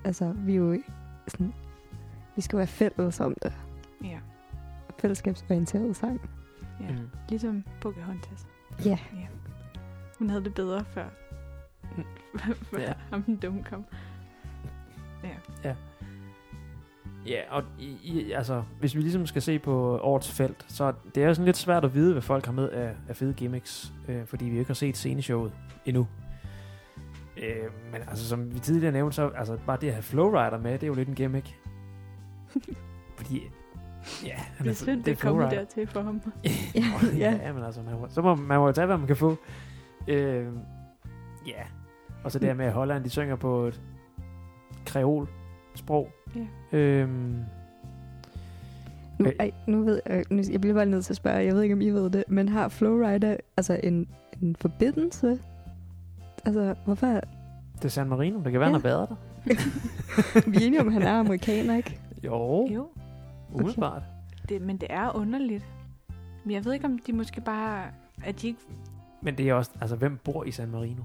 altså, vi jo sådan, vi skal være fælles om det. ja, Fællesskabsorienteret sang. ja. Mm. Ligesom Pocahontas. Ja. ja. Hun havde det bedre før, før Ja. ja. ham den dumme kom. Ja, og i, i, altså, hvis vi ligesom skal se på årets felt, så det er sådan lidt svært at vide, hvad folk har med af, af fede gimmicks, øh, fordi vi jo ikke har set sceneshowet endnu. Øh, men altså, som vi tidligere nævnte, så altså, bare det at have Flowrider med, det er jo lidt en gimmick. fordi, ja, han Det er synd, det er kommet dertil for ham. Ja, ja, ja. ja, men altså, man så må man må jo tage, hvad man kan få. Øh, ja, og så det her med, at Holland, de synger på et kreol sprog. Ja. Øhm, Nu, ej, nu ved jeg, nu, jeg bliver bare nødt til at spørge, jeg ved ikke, om I ved det, men har Flowrider altså en, en forbindelse? Altså, hvorfor? det er San Marino, det kan være, Ja. han har været der. Vi er enige om, han er amerikaner, ikke? Jo, Jo, umiddelbart. det, men det er underligt. Men jeg ved ikke, om de måske bare... At de ikke, Men det er også, altså, hvem bor i San Marino?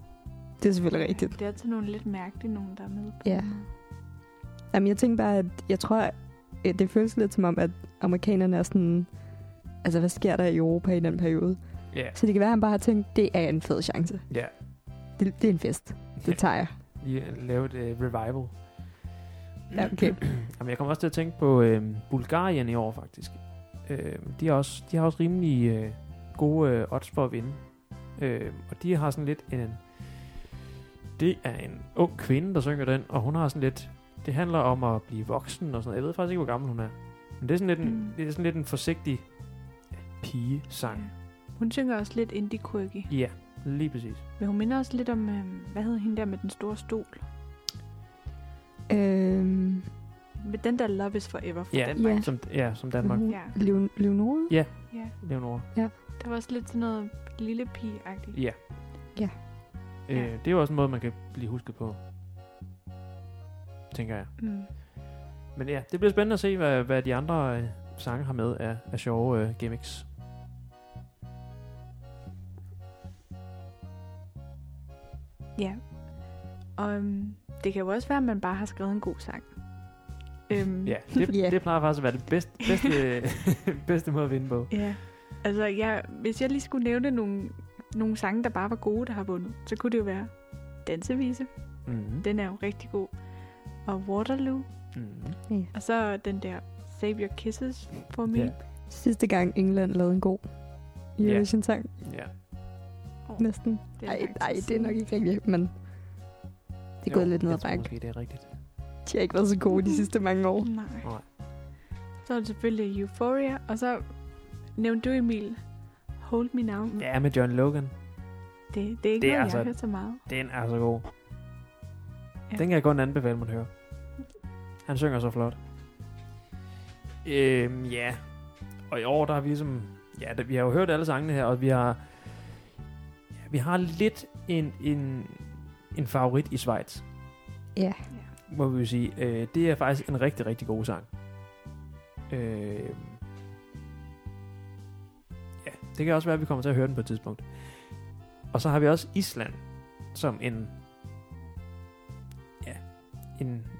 Det er selvfølgelig rigtigt. det er altid nogle lidt mærkelige nogen, der er med. På Ja. den. Jamen, jeg tænker bare, at jeg tror, at det føles lidt som om, at amerikanerne er sådan... Altså, hvad sker der i Europa i den periode? Ja. Så det kan være, at han bare har tænkt, det er en fed chance. Ja. Det, det er en fest. Det tager jeg. Lige lave et uh, revival. Ja, okay. Jamen, jeg kommer også til at tænke på øh, Bulgarien i år, faktisk. Øh, de, er også, de har også rimelig øh, gode øh, odds for at vinde. Øh, og de har sådan lidt en... Det er en ung kvinde, der synger den, og hun har sådan lidt... Det handler om at blive voksen og sådan noget. Jeg ved faktisk ikke, hvor gammel hun er. Men det er sådan lidt en, Mm. det er sådan lidt en forsigtig pige-sang. Hun synger også lidt indie quirky. Ja, lige præcis. Men hun minder også lidt om, øh, hvad hed hende der med den store stol? øhm, Med den der Love is Forever fra Ja. Danmark. Ja. Som, ja, som Danmark. mhm. Ja. Leon- Leonora? Ja, ja. Leonora. Der var også lidt sådan noget lille pige-agtigt. Ja. Ja. Øh, Ja. det er jo også en måde, man kan blive husket på. Tænker jeg. Mm. Men ja, det bliver spændende at se, hvad, hvad de andre øh, sange har med af, af sjove øh, gimmicks. Ja. Og øhm, det kan jo også være, at man bare har skrevet en god sang. Øhm, Ja, det, Ja. det plejer faktisk at være det bedste, bedste, bedste måde at vinde på. Ja. Altså, jeg, hvis jeg lige skulle nævne nogle, nogle sange, der bare var gode, der har vundet, så kunne det jo være Dansevise. Mm-hmm. Den er jo rigtig god. Og Waterloo. Mm-hmm. Og så den der Save Your Kisses for me. Ja. Sidste gang England lavede en god Eurovision-sang. Ja. Oh, Næsten. det Nej, det er nok ikke rigtigt, men det er gået Jo, lidt ned ad jeg bakke. Måske, det er rigtigt. De har ikke været så gode de sidste mange år. Nej. Nej. Så er det selvfølgelig Euphoria. Og så nævnte du, Emil, Hold Me Now. Ja, med John Logan. Det, det er ikke Det er det noget, altså- jeg har hørt så meget. Den er så god. Ja. Den kan jeg kun anbefale, man hører. Han synger så flot. Øhm, ja. Og i år, der har vi ligesom... Ja, der, vi har jo hørt alle sangene her, og vi har... Ja, vi har lidt en, en, en favorit i Schweiz, Ja. må vi jo sige. Øh, det er faktisk en rigtig, rigtig god sang. Øh, ja, det kan også være, at vi kommer til at høre den på et tidspunkt. Og så har vi også Island som en...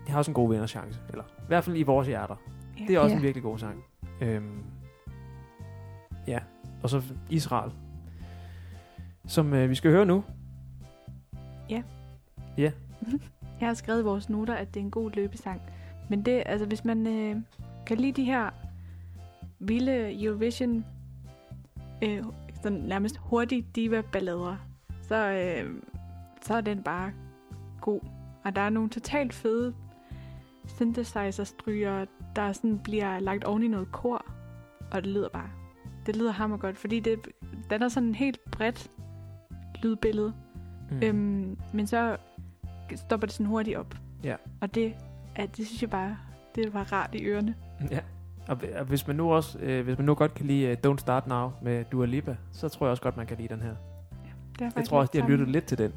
en, de har også en god vinderchance. Eller i hvert fald i vores hjerter. Ja. Det er også Ja. en virkelig god sang. Øhm, ja, og så Israel. Som øh, vi skal høre nu. Jeg har skrevet i vores noter, at det er en god løbesang. Men det, altså hvis man øh, kan lide de her vilde Eurovision, øh, sådan nærmest hurtige diva-ballader, så, øh, så er den bare god. Og der er nogle totalt fede synthesizer-stryger, der sådan bliver lagt oven i noget kor, og det lyder bare, det lyder hammer godt, fordi det, den er sådan en helt bredt lydbillede, Mm. Øhm, men så stopper det sådan hurtigt op. Ja. Og det, ja, det synes jeg bare, det var rart i ørerne. Ja. Og, og hvis man nu også, øh, hvis man nu godt kan lide uh, Don't Start Now med Dua Lipa, så tror jeg også godt, man kan lide den her. Det er Jeg tror også, de lidt har lyttet lidt til den.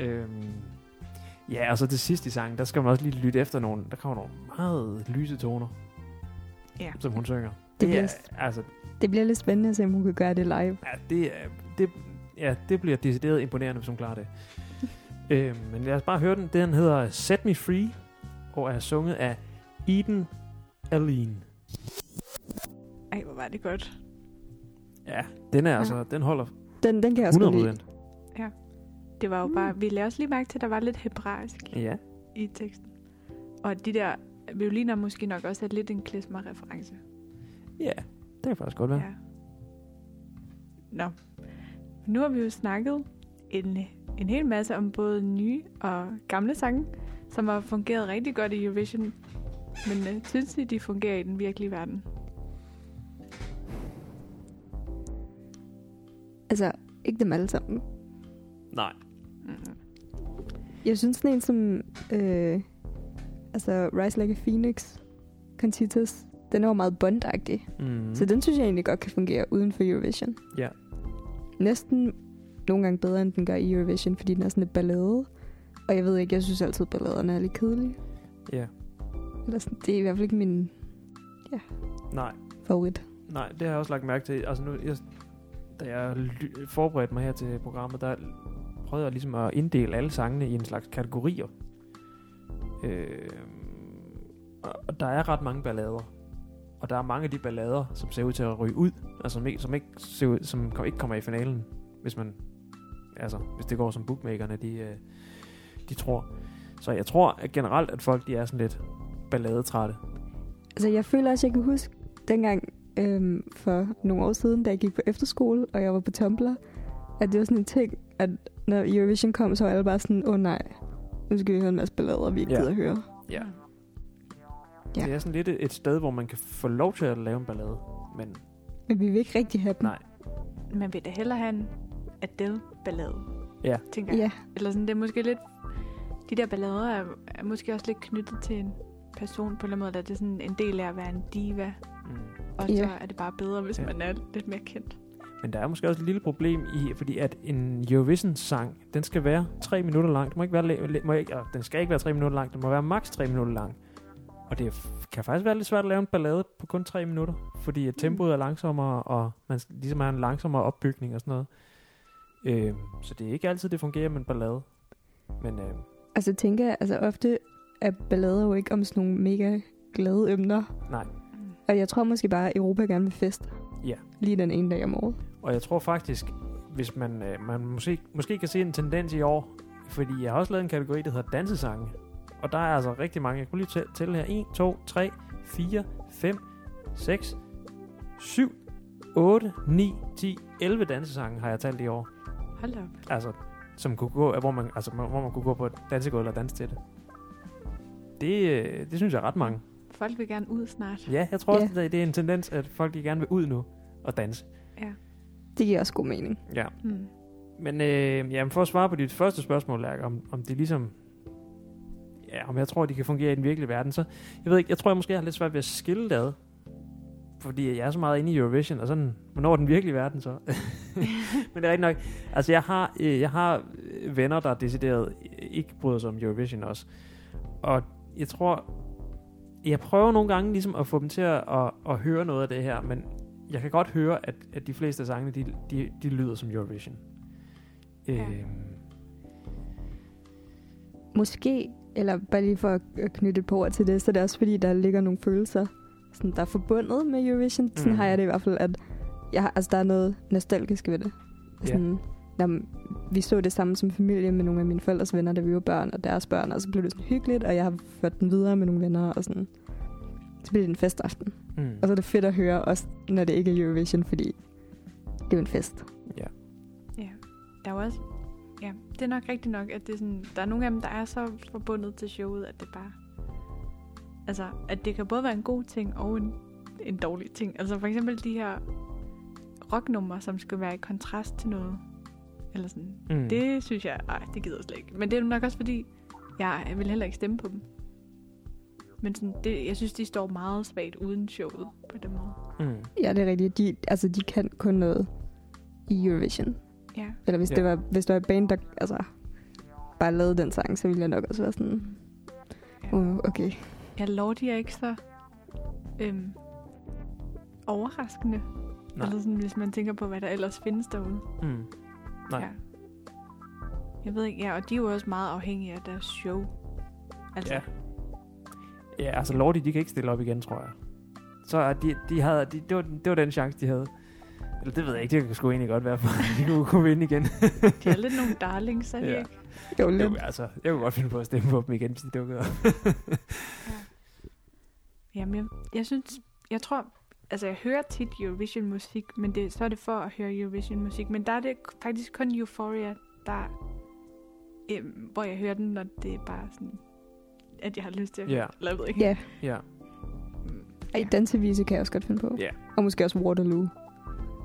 øhm, ja, og så til sidst i sangen, der skal man også lige lytte efter nogle, der kommer nogle meget lyse toner, Ja. som hun synger. Det Det, bliver, er, altså, det bliver lidt spændende at se, om hun kan gøre det live. ja, det, er, det, ja, det bliver decideret imponerende, hvis hun klarer det. øhm, men lad os bare høre den. Den hedder Set Me Free, og er sunget af Eden Aline. Ej, hvor var det godt. Ja, den er Ja. altså, den holder Den, den kan jeg også 100 godt lide. Det var jo Mm. bare, vi lagde også lige mærke til, at der var lidt hebraisk Ja. i teksten. Og de der violiner måske nok også er lidt en klezmer-reference. Ja, det kan faktisk godt være. Ja. Nå. Nu har vi jo snakket en, en hel masse om både nye og gamle sange, som har fungeret rigtig godt i Eurovision. Men uh, synes I, de fungerer i den virkelige verden? Altså, ikke dem alle sammen. Nej. Mm. Jeg synes sådan en som... Øh, altså, Rise Like a Phoenix, Contitas, den er jo meget bondagtig. Mm. Så den synes jeg egentlig godt kan fungere uden for Eurovision. Ja. Næsten nogle gange bedre, end den gør i Eurovision, fordi den er sådan lidt ballade. Og jeg ved ikke, jeg synes altid, balladerne er lidt kedelige. Ja. Eller sådan, det er i hvert fald ikke min Nej. favorit. Nej, det har jeg også lagt mærke til. Altså nu, jeg, da jeg forberedte mig her til programmet, der prøvede jeg ligesom at inddele alle sangene i en slags kategorier. Øh, og der er ret mange ballader. Og der er mange af de ballader, som ser ud til at ryge ud, altså som ikke, som ikke, ser ud, som kom- ikke kommer i finalen, hvis man, altså, hvis det går som bookmakerne, de, øh, de tror. Så jeg tror at generelt, at folk de er sådan lidt balladetrætte. Altså, jeg føler også, jeg kan huske dengang øhm, for nogle år siden, da jeg gik på efterskole, og jeg var på Tumblr, at det var sådan en ting, at når Eurovision kom, så var alle bare sådan, åh oh, nej, nu skal vi høre en masse ballader, vi ikke Ja. gider at høre. Ja. Ja. Det er sådan lidt et sted, hvor man kan få lov til at lave en ballade, men Men vi vil ikke rigtig have dem. Nej. Man vil da hellere have en Adele-ballade. Ja. Tænker jeg. Ja, Eller sådan, det er måske lidt... De der ballader er, er måske også lidt knyttet til en person på en eller anden måde. Der er det sådan en del af at være en diva. mm. Og Ja. så er det bare bedre, hvis Ja. man er lidt mere kendt. Men der er måske også et lille problem i, fordi at en Eurovision-sang, den skal være tre minutter lang. Den må ikke være, må ikke, den skal ikke være tre minutter lang. Den må være maks tre minutter lang. Og det kan faktisk være lidt svært at lave en ballade på kun tre minutter, fordi at tempoet er langsommere, og man ligesom har en langsommere opbygning og sådan noget. Øh, så det er ikke altid, det fungerer med en ballade. Men øh, altså tænker jeg, altså ofte er ballader jo ikke om sådan nogle mega glade emner. nej. Mm. Og jeg tror måske bare, at Europa gerne vil feste. Ja. Lige den ene dag om året. Og jeg tror faktisk, hvis man, øh, man måske, måske kan se en tendens i år, fordi jeg har også lavet en kategori, der hedder dansesange. Og der er altså rigtig mange. Jeg kunne lige tæ- tælle her. 1, 2, 3, 4, 5, 6, 7, 8, 9, 10, 11 dansesange har jeg talt i år. Hold op. Altså, som kunne gå, hvor man, altså, hvor man kunne gå på et dansegulv og danse til det. Det, øh, det synes jeg er ret mange. Folk vil gerne ud snart. Ja, jeg tror også, Ja. det, det er en tendens, at folk de gerne vil ud nu og danse. Ja. Det giver også god mening. Ja. Mm. Men øh, jamen for at svare på dit første spørgsmål, Lærke, om, om det ligesom... Ja, om jeg tror, de kan fungere i den virkelige verden, så... Jeg ved ikke, jeg tror, jeg måske har lidt svært ved at skille det ad. Fordi jeg er så meget inde i Eurovision, og sådan, hvornår er den virkelige verden så? Men det er rigtigt nok. Altså, jeg har, øh, jeg har venner, der decideret ikke bryder sig om Eurovision også. Og jeg tror... Jeg prøver nogle gange ligesom at få dem til at, at, at høre noget af det her, men jeg kan godt høre, at, at de fleste af sangene, de, de, de lyder som Eurovision. Ja. Øhm, Måske, eller bare lige for at knytte et par ord til det, så er det også fordi, der ligger nogle følelser, sådan, der er forbundet med Eurovision. Sådan Mm. har jeg det i hvert fald, at jeg, har- altså, der er noget nostalgisk ved det. Sådan, når vi så det samme som familie med nogle af mine forældres venner, da vi var børn, og deres børn, og så blev det sådan hyggeligt, og jeg har ført den videre med nogle venner, og sådan. Så bliver det en festaften. mm. Og så er det fedt at høre, også når det ikke er Eurovision, fordi det er jo en fest. Ja. Ja. Der er også... Ja, det er nok rigtigt nok, at det er sådan, der er nogle af dem, der er så forbundet til showet, at det bare... Altså, at det kan både være en god ting og en, en dårlig ting. Altså for eksempel de her rocknumre, som skal være i kontrast til noget. Eller sådan. Mm. Det synes jeg, ej, det gider jeg slet ikke. Men det er nok også fordi, jeg, jeg vil heller ikke stemme på dem. Men sådan, det, jeg synes, de står meget svagt uden showet på den måde. Mm. Ja, det er rigtigt. De, altså, de kan kun noget i Eurovision. Ja. Eller hvis, Ja. det var, hvis det var et band, der altså, bare lavede den sang, så ville jeg nok også være sådan, ja. uh, okay. Jeg lover, de er ikke så øhm, overraskende. Nej. Eller sådan, hvis man tænker på, hvad der ellers findes derude. Mm. Nej. Ja. Jeg ved ikke, ja, og de er jo også meget afhængige af deres show. Altså, Ja. Ja, altså Lordi, de kan ikke stille op igen, tror jeg. Så de, de havde, de, det, var, det var den chance, de havde. Eller det ved jeg ikke, det kunne sgu egentlig godt være, for de kunne, kunne vinde igen. de er lidt nogle darlings, er de Ja. ikke? Jo, lidt. jo, altså, jeg kunne godt finde på at stemme på dem igen, hvis de dukkede op. Jamen, jeg, jeg synes, jeg tror, altså jeg hører tit Eurovision musik, men det, så er det for at høre Eurovision musik. Men der er det faktisk kun Euphoria, der, øhm, hvor jeg hører den, når det er bare sådan, at jeg har lyst til at. Ja. Eller jeg ved ikke. Ja, ja. Ej, dansevise kan jeg også godt finde på. Ja. Og måske også Waterloo.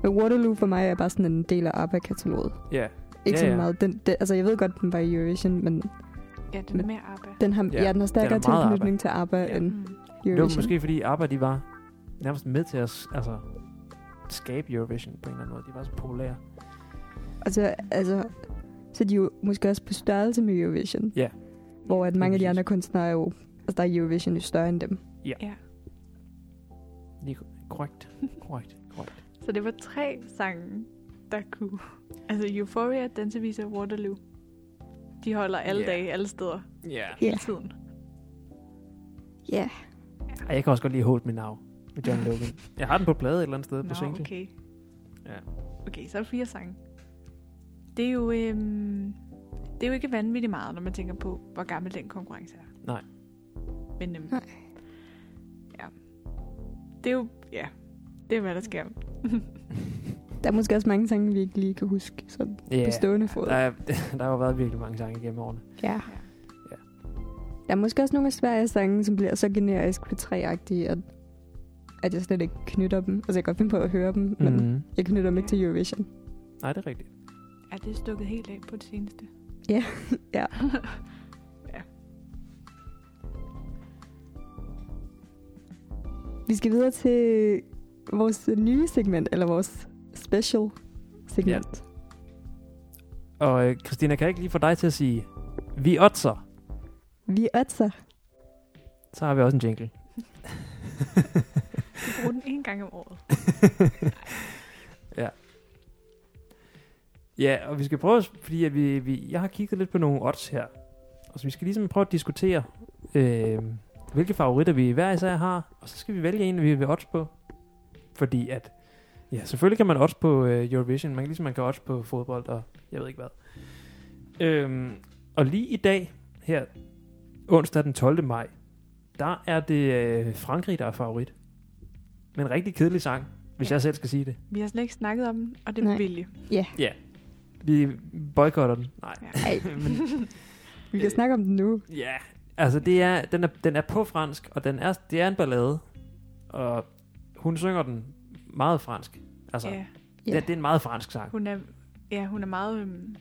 Men Waterloo for mig er bare sådan en del af ABBA-kataloget. Ja. Ikke Ja, så meget. Den, den, altså, jeg ved godt, den var i Eurovision, men Ja, den er mere ABBA. den har, Ja, ja, den har stærkere den er tilknytning til ABBA Ja. end Mm. Det var Eurovision. måske fordi ABBA, de var nærmest med til at altså, skabe Eurovision på en eller anden måde. De var så populære. Altså, altså, så er de jo måske også på størrelse med Eurovision. Ja. Hvor at mange af de andre kunstnere er jo... Altså, der er Eurovision jo større end dem. Ja. Lige korrekt. Korrekt. Korrekt. Så det var tre sange, der kunne... Altså Euphoria, Dansevisa og Waterloo. De holder alle Ja. dage, alle steder, Ja. Ja. hele tiden. Ja. Ej, jeg kan også godt lide Hold Me Now. med John Logan. Jeg har den på plade et eller andet sted på Nå, single. okay. Ja. Okay, så er der fire sange. Det er jo, øhm, det er jo ikke vanvittigt meget, når man tænker på, hvor gammel den konkurrence er. Nej. Men øhm, Nej. ja. Det er jo, ja, det er hvad der sker. Der er måske også mange sange, vi ikke lige kan huske. Så Ja, på stående fod. der, er, der har jo været virkelig mange sange gennem årene. Ja. Ja. Der er måske også nogle af Sveriges sange, som bliver så generisk på 3-agtige, at, at jeg slet ikke knytter dem. Altså, jeg kan godt finde på at høre dem, men Mm. jeg knytter dem ikke til Eurovision. Nej, det er rigtigt. Er det stukket helt af på det seneste? Ja. ja. Vi skal videre til vores nye segment, eller vores special segment. Og øh, Christina, kan jeg ikke lige få dig til at sige, vi otser, Vi er otser. så har vi også en jingle. Vi bruger den en gang om året. ja. Ja, og vi skal prøve, fordi at vi, vi, jeg har kigget lidt på nogle odds her. Og så vi skal ligesom prøve at diskutere, øh, hvilke favoritter vi hver især har. Og så skal vi vælge en, vi vil odds på. Fordi at, ja, selvfølgelig kan man odds på øh, Eurovision. Man kan ligesom man kan odds på fodbold og jeg ved ikke hvad. Øhm, og lige i dag, her onsdag den 12. maj, der er det øh, Frankrig, der er favorit. Med en rigtig kedelig sang, hvis Ja. jeg selv skal sige det. Vi har slet ikke snakket om den, og det er Nej. med vilje. Vi boykotter den. Nej. Ja. Ej, Men, vi kan snakke om den nu. ja, altså det er, den, er, den er på fransk, og den er, det er en ballade. Og hun synger den meget fransk. Altså, Ja, ja. Ja. det, det er en meget fransk sang. hun er, ja, hun er meget øhm,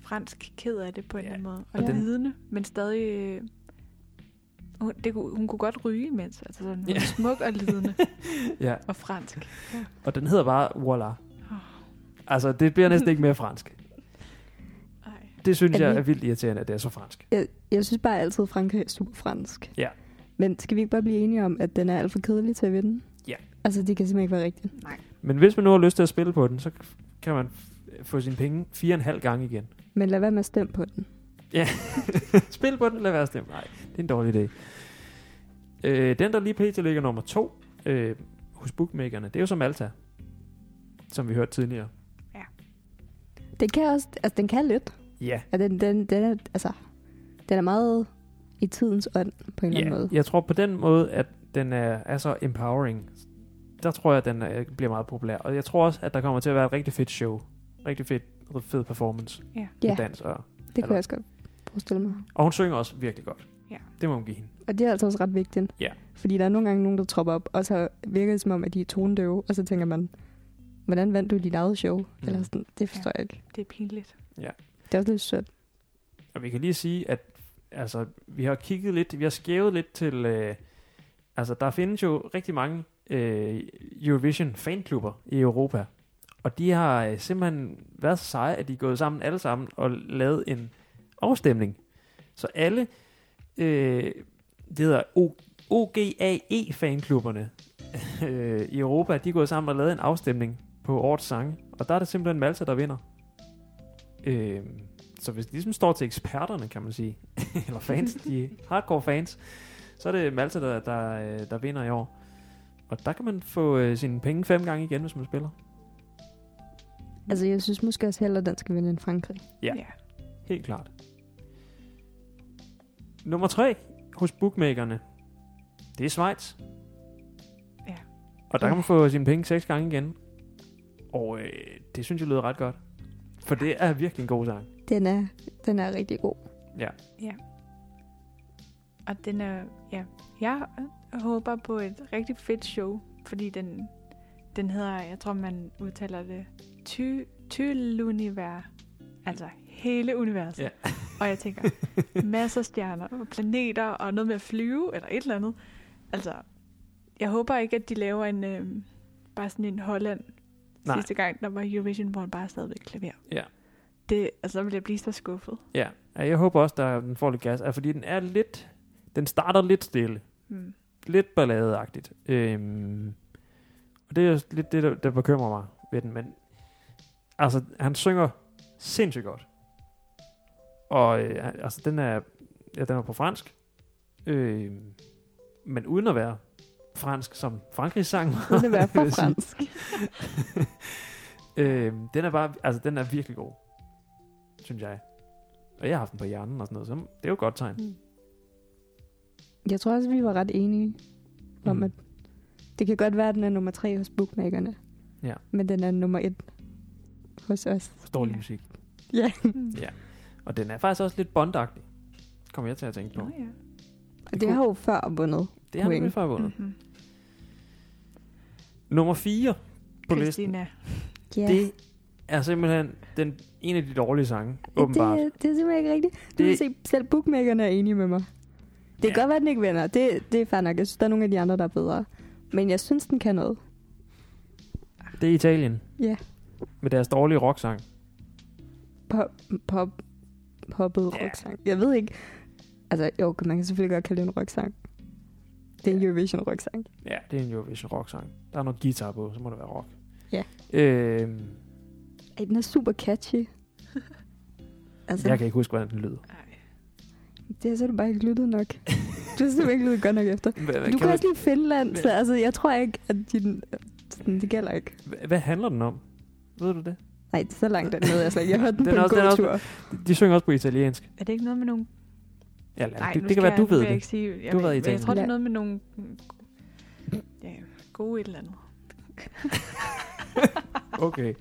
fransk ked af det på en Ja. eller anden måde. Og Og den- lidende, men stadig... Øh, hun, det, kunne- hun kunne godt ryge imens. Altså sådan, hun Ja. er smuk og lidende Ja, og fransk. og den hedder bare Voila. Åh. Altså, det bliver næsten ikke mere fransk. Det synes Er jeg vi- er vildt irriterende, at det er så fransk. Jeg, jeg synes bare altid, at Frankrig er super fransk. Ja. Men skal vi ikke bare blive enige om, at den er alt for kedelig til at vinde? Ja. Altså, det kan simpelthen ikke være rigtigt. Nej. Men hvis man nu har lyst til at spille på den, så kan man få sine penge fire og en halv gang igen. Men lad være med at stemme på den. Spil på den, lad være at stemme. Nej, det er en dårlig idé. Øh, den, der lige pt. ligger nummer to øh, hos bookmakerne, det er jo som Malta, som vi hørte tidligere. Den kan også, altså den kan lidt. Ja, Ja, den, den, den, er, altså, den er meget i tidens ånd, på en eller anden ja. måde. jeg tror på den måde, at den er, er så empowering. Der tror jeg, at den er, bliver meget populær. Og jeg tror også, at der kommer til at være et rigtig fedt show. Rigtig fedt, fed performance. Ja. Med Ja. dans og, Det kunne Eller- jeg også godt forestille mig. og hun synger også virkelig godt. Ja. Det må hun give hende. Og det er altså også ret vigtigt. Ja. Fordi der er nogle gange nogen, der tropper op, og så virker det som om, at de er tonedøve, og så tænker man, hvordan vandt du dit eget show? Mm. Eller sådan, det forstår jeg ikke. Det er pinligt. Det er også lidt sødt. Og vi kan lige sige, at altså, vi har kigget lidt, vi har skævet lidt til, øh, altså der findes jo rigtig mange øh, Eurovision fanklubber i Europa. Og de har øh, simpelthen været så seje, at de er gået sammen alle sammen og lavet en afstemning. Så alle, øh, det hedder O- OGAE fanklubberne øh, i Europa, de er gået sammen og lavet en afstemning på årets sange. Og der er det simpelthen Malta, der vinder. Øh, så hvis det ligesom står til eksperterne, kan man sige, eller fans, de hardcore fans, så er det Malta, der, der, øh, der vinder i år. Og der kan man få øh, sine penge fem gange igen, hvis man spiller. Altså, jeg synes måske også hellere, at den skal vinde end Frankrig. Ja. ja. Helt klart. Nummer tre hos bookmakerne, det er Schweiz. Ja. Og der kan man få sine penge seks gange igen. Og øh, det synes jeg lyder ret godt. For det er virkelig en god sang. Den er, den er rigtig god. Ja. Og den er, ja, jeg håber på et rigtig fedt show, fordi den, den hedder, jeg tror man udtaler det, ty, Tylunivers, altså hele universet. Ja. Og jeg tænker, masser af stjerner og planeter og noget med at flyve eller et eller andet. Altså, jeg håber ikke, at de laver en, øh, bare sådan en Holland Nej. sidste gang, der var Eurovision, hvor han bare sad ved et klaver. Ja. Det, altså, så vil jeg blive så skuffet. Ja, ja jeg håber også, der den får lidt gas. Altså, fordi den er lidt... Den starter lidt stille. Hmm. Lidt balladeagtigt. Øhm, og det er jo lidt det, der, der bekymrer mig ved den. Men altså, han synger sindssygt godt. Og øh, altså, den er, ja, den er på fransk. Øh, men uden at være fransk som Frankrigs sang. Det vil være for fransk. øh, den er bare, altså den er virkelig god, synes jeg. Og jeg har haft den på hjernen og sådan noget, så det er jo et godt tegn. Mm. Jeg tror også, vi var ret enige om, Mm. at det kan godt være, at den er nummer tre hos bookmakerne. Ja. Men den er nummer et hos os. Forståelig Ja. musik. Ja. Mm. Ja. Og den er faktisk også lidt bondagtig. Kommer jeg til at tænke på. Nå ja. Og det har jo før vundet. Det har vi før vundet. Mm-hmm. Nummer 4 på listen. Christina. Ja. Det er simpelthen den, en af de dårlige sange, åbenbart. Det, det er simpelthen ikke rigtigt. Du Det- kan se, selv bookmakerne er enige med mig. Det kan Ja. godt være, at den ikke vinder. Det, det er fair nok. Jeg synes, der er nogle af de andre, der er bedre. Men jeg synes, den kan noget. Det er Italien. Ja. Med deres dårlige rocksang. Pop, pop, poppet Ja. rocksang. Jeg ved ikke. Altså, jo, man kan selvfølgelig godt kalde det en rocksang. Det er en Eurovision rocksang. Ja, det er en Eurovision rocksang. Der er noget guitar på, så må det være rock. Ja. Øhm, Ej, den er super catchy. altså, jeg kan ikke huske, hvordan den lyder. Det har så du bare ikke lyttet nok. Du har simpelthen ikke lyttet godt nok efter. Hvad, Du kan også lide Finland, så altså, jeg tror ikke, at din, sådan, det gælder ikke. hvad, hvad handler den om? Ved du det? Nej, det er så langt dernede. Altså, jeg hørte den, Den på er en også- den er god også- tur. De synger også på italiensk. Er det ikke noget med nogle... Ja, lad, Nej, det, det kan være, jeg, du nu ved jeg det. ikke sige... Jeg, Du ved- men jeg tror, det er noget med nogle... Ja, gode et eller andet. Okay.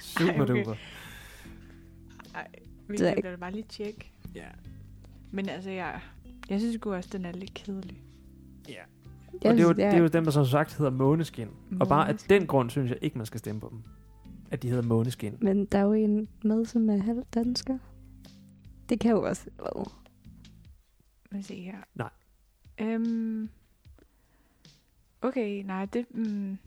Super Ej, okay. duper. Ej, vi Det er kan da bare lige tjekke. Ja. Men altså, jeg, jeg synes sgu også, den er lidt kedelig. ja. Jeg Og det er, jo, det er jo dem, der som sagt hedder Måneskin. Og bare af Måneskin. den grund synes jeg ikke, man skal stemme på dem. At de hedder Måneskin. Men der er jo en med, som er halv dansker. Det kan jo også... Oh. Lad os se her. Nej. Øhm, okay, nej, det, mm,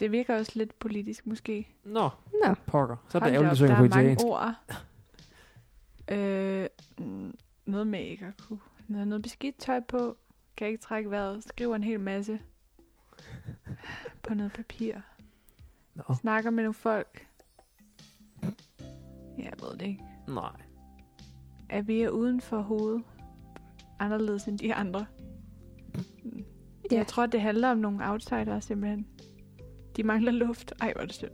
det virker også lidt politisk måske. Nå, Nå, pokker. Så er det ærgerligt, at synge der på er mange italiensk. ord. øh, mm, noget med ikke at kunne. Noget, noget beskidt tøj på. Kan ikke trække vejret. Skriver en hel masse. På noget papir. Nå, Snakker med nogle folk. Ja, Jeg ved det ikke. nej. Er vi er uden for hovedet? Anderledes end de andre. Mm. Ja. Jeg tror, det handler om nogle outsiders simpelthen. De mangler luft. Ej, hvor er det synd.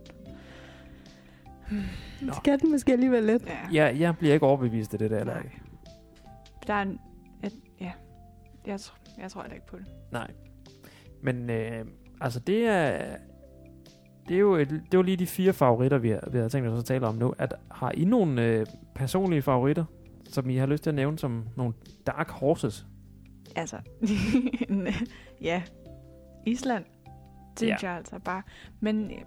Nå. skal den måske alligevel lidt. Ja. Ja, jeg bliver ikke overbevist af det der. Eller? Nej. Der er en... Et, ja. Jeg, tror, jeg tror heller ikke på det. Nej. Men øh, altså det er... Det er, jo et, det er jo lige de fire favoritter, vi har, vi har tænkt os at tale om nu. At, har I nogle øh, personlige favoritter, som I har lyst til at nævne som nogle dark horses? Altså, ja. Island, synes ja. jeg altså bare. Men øh,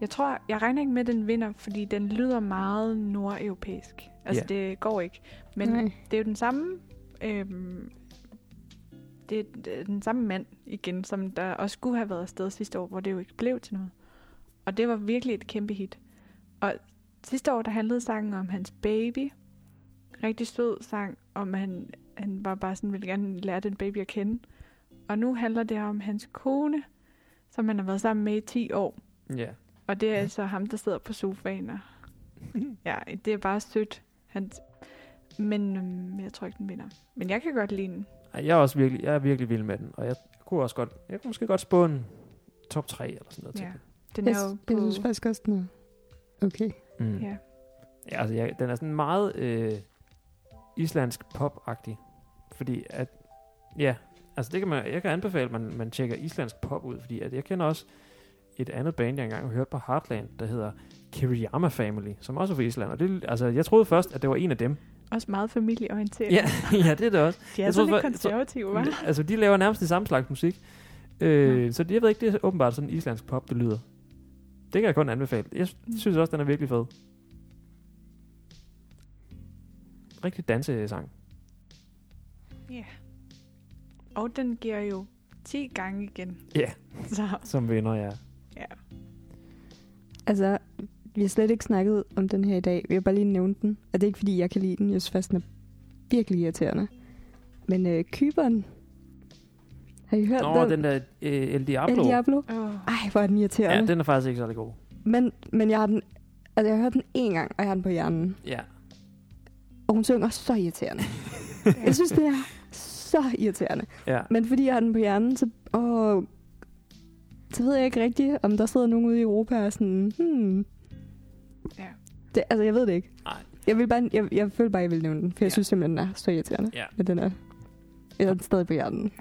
jeg tror, jeg regner ikke med, at den vinder, fordi den lyder meget nordeuropæisk. Altså, Ja. det går ikke. Men Nej. det er jo den samme... Øhm, det er det er den samme mand igen, som der også skulle have været afsted sidste år, hvor det jo ikke blev til noget. Og det var virkelig et kæmpe hit. Og sidste år, der handlede sangen om hans baby. Rigtig sød sang, om han, han var bare sådan, ville gerne lære den baby at kende. Og nu handler det om hans kone, som han har været sammen med i 10 år. Ja. Og det er altså ham, der sidder på sofaen. Og ja, det er bare sødt. Han, men øhm, jeg tror ikke, den vinder. Men jeg kan godt lide den. Ej, Jeg er også virkelig, jeg er virkelig vild med den, og jeg kunne også godt, jeg kunne måske godt spå en top 3 eller sådan noget til Ja. den. Den Jeg, er jo jeg på... synes faktisk også, den er okay. Mm. Ja. Ja, altså, jeg, den er sådan meget øh, islandsk pop-agtig. Fordi at, ja, altså det kan man, jeg kan anbefale, at man, man tjekker islandsk pop ud, fordi at jeg kender også et andet band, jeg engang har hørt på Heartland, der hedder Kiriyama Family, som også er fra Island. Og det, altså, jeg troede først, at det var en af dem. Også meget familieorienteret. Ja, ja det er det også. De er Jeg sådan troede lidt for- konservative, hva'? Altså, de laver nærmest det samme slags musik. Øh, Nå. så jeg ved ikke, det er åbenbart sådan islandsk pop, det lyder. Det kan jeg kun anbefale. Jeg Mm. synes også, den er virkelig fed. Rigtig dansesang. Ja. Og den giver jo 10 gange igen. Ja. Så Som vinder, ja. ja. Altså, vi har slet ikke snakket om den her i dag. Vi har bare lige nævnt den. Og det er ikke, fordi jeg kan lide den. Jeg synes faktisk, den er virkelig irriterende. Men øh, Kyberen... Har I hørt Nå, den? den der øh, El Diablo. El Diablo? Oh. Ej, hvor er den irriterende. Ja, den er faktisk ikke særlig god. Men, men jeg har den... Altså, jeg har hørt den én gang, og jeg har den på hjernen. Ja. Og hun synger så irriterende. jeg synes, det er så irriterende. Ja. Men fordi jeg har den på hjernen, så... Åh, så ved jeg ikke rigtigt, om der sidder nogen ude i Europa og sådan, hmm. Ja. Det, altså, jeg ved det ikke. Nej. Jeg, vil bare, jeg, jeg føler bare, jeg vil nævne den, for jeg Ja. synes simpelthen, den er så irriterende. Ja. Men den er, jeg er stadig på hjernen.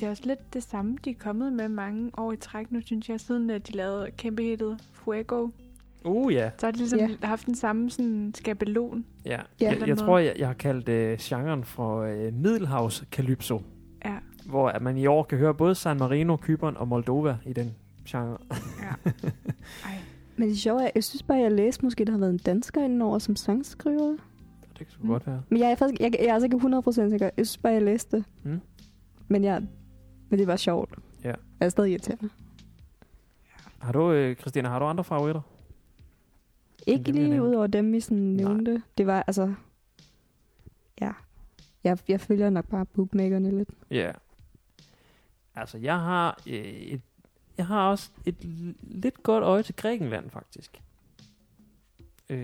Det er også lidt det samme, de er kommet med mange år i træk nu, synes jeg, siden at de lavede kæmpe hittet Fuego. Uh, ja. Så har de ligesom Ja. haft den samme sådan skabelon. Ja. Ja. Jeg, jeg tror, jeg, jeg har kaldt øh, genren for øh, Middelhavs Calypso, Ja, hvor at man i år kan høre både San Marino, Kypern og Moldova i den genre. ja. Ej, Men det sjove er, jeg synes bare, jeg læste måske, der har været en dansker indover som sangskriver. Det kan sgu Mm. godt være. Men jeg er, faktisk, jeg, jeg er altså ikke 100% sikker. Jeg synes bare, jeg læste det. Mm. Men, jeg, men det var sjovt. Ja. Jeg er stadig irriterende. Har du, øh, Christina, har du andre favoritter? Ikke lige ud over dem, vi sådan Nej. nævnte. Det var altså... Ja. Jeg, jeg følger nok bare bookmakerne lidt. Ja. Altså, jeg har øh, et, jeg har også et lidt godt øje til Grækenland, faktisk. Øh,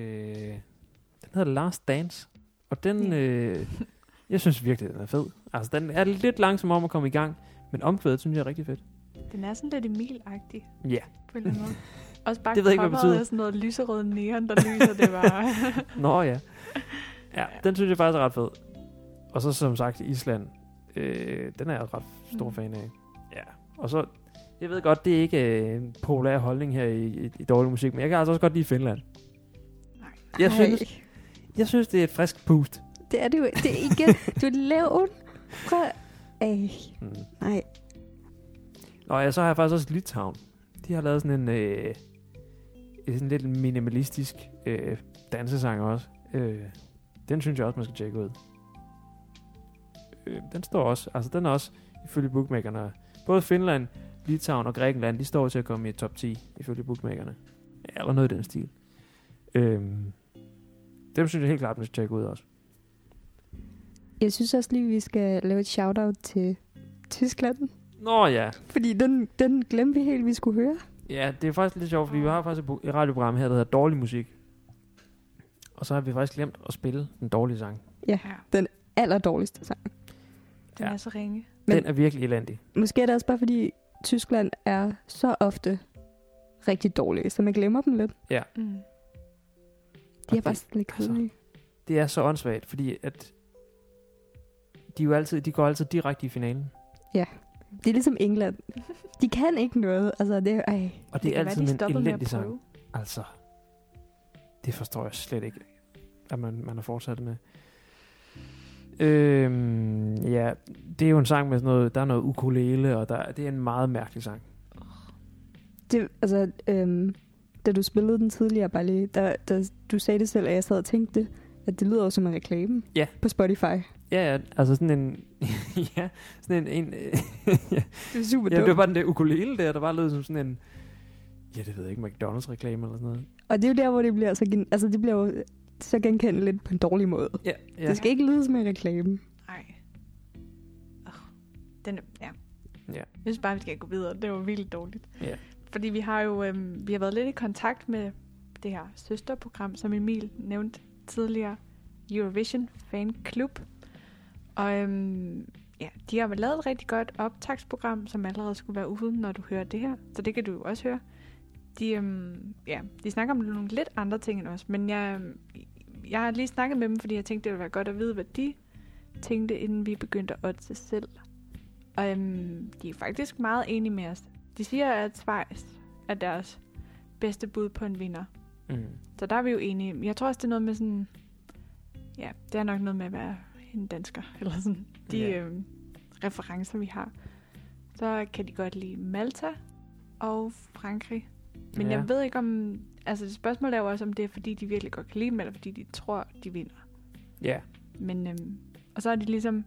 den hedder Last Dance. Og den, Ja. øh, jeg synes virkelig, den er fed. Altså, den er lidt langsom om at komme i gang, men omkvædet synes jeg er rigtig fedt. den er sådan lidt Emil-agtig Ja. på en eller anden måde. Også bare Det ved jeg ikke, hvad det betyder. er sådan noget lyserød neon, der lyser. Det var... Nå ja. Ja, den synes jeg faktisk er ret fed. Og så som sagt Island. Øh, den er jeg ret stor Mm. fan af. Ja. Og så, jeg ved godt, det er ikke øh, en populær holdning her i, i, i dårlig musik, men jeg kan altså også godt lide Finland. Nej. Jeg synes, jeg synes, det er et frisk boost. Det er det jo. Det er igen. du er lavt. Prøv. Ej, Mm. nej. Nå ja, så har jeg faktisk også Litauen. De har lavet sådan en, øh, en sådan lidt minimalistisk øh, dansesang også. Øh, den synes jeg også, man skal tjekke ud. Øh, den står også, altså den er også, ifølge bookmakerne, både Finland, Litauen og Grækenland, de står til at komme i top 10, ifølge bookmakerne. Eller noget i den stil. Øh, dem synes jeg helt klart, man skal tjekke ud også. Jeg synes også lige, vi skal lave et shout-out til Tyskland. Nå ja, Fordi den, den glemte vi helt, vi skulle høre. Ja, det er faktisk lidt sjovt, fordi vi har faktisk et pro- et radioprogram her, der hedder Dårlig Musik. Og så har vi faktisk glemt at spille den dårlige sang. Ja, Aller dårligste sang. den Ja. er så ringe. Men- den er virkelig elendig. Måske er det også bare, fordi Tyskland er så ofte rigtig dårlige, så man glemmer dem lidt. Mm. De Og er bare sådan lidt altså, kedelige. Det er så åndssvagt, fordi at de, jo altid, de går altid direkte i finalen. Det er ligesom England. De kan ikke noget. Altså, det er... Ej. Og det, er altid være, de en elendig sang. Altså, det forstår jeg slet ikke, at man, man har fortsat med. Øhm, ja, det er jo en sang med sådan noget, der er noget ukulele, og der, det er en meget mærkelig sang. Det, altså, øhm, da du spillede den tidligere, bare lige, der, der, du sagde det selv, at jeg sad og tænkte, at det lyder som en reklame Ja. på Spotify. Ja, ja, altså sådan en, ja, sådan en, en ja, Det er super Ja, dumt. det var bare den der ukulele der, der bare lød som sådan en... Ja, det ved jeg ikke, McDonald's-reklame eller sådan noget. Og det er jo der, hvor det bliver så, gen, altså, det bliver jo så genkendeligt på en dårlig måde. Ja, Ja. Det skal ikke lyde som en reklame. Nej. Oh, den er, ja. Ja. Jeg synes bare, vi skal gå videre. Det var vildt dårligt. Ja. Fordi vi har jo øhm, vi har været lidt i kontakt med det her søsterprogram, som Emil nævnte tidligere. Eurovision Fan Club. Og øhm, ja, de har lavet et rigtig godt optagsprogram, som allerede skulle være ude, når du hører det her. Så det kan du jo også høre. De, øhm, ja, de snakker om nogle lidt andre ting end os, men jeg, jeg har lige snakket med dem, fordi jeg tænkte, det ville være godt at vide, hvad de tænkte, inden vi begyndte at oddse selv. Og øhm, de er faktisk meget enige med os. De siger, at Schweiz er deres bedste bud på en vinder. Mm. Så der er vi jo enige. Jeg tror også, det er noget med sådan... Ja, det er nok noget med at være en dansker, eller sådan. De yeah. øhm, referencer, vi har. Så kan de godt lide Malta og Frankrig. Men Ja. jeg ved ikke om... Altså, det spørgsmål er jo også, om det er, fordi de virkelig godt kan lide dem, eller fordi de tror, de vinder. Ja, Men, øhm, og så er de ligesom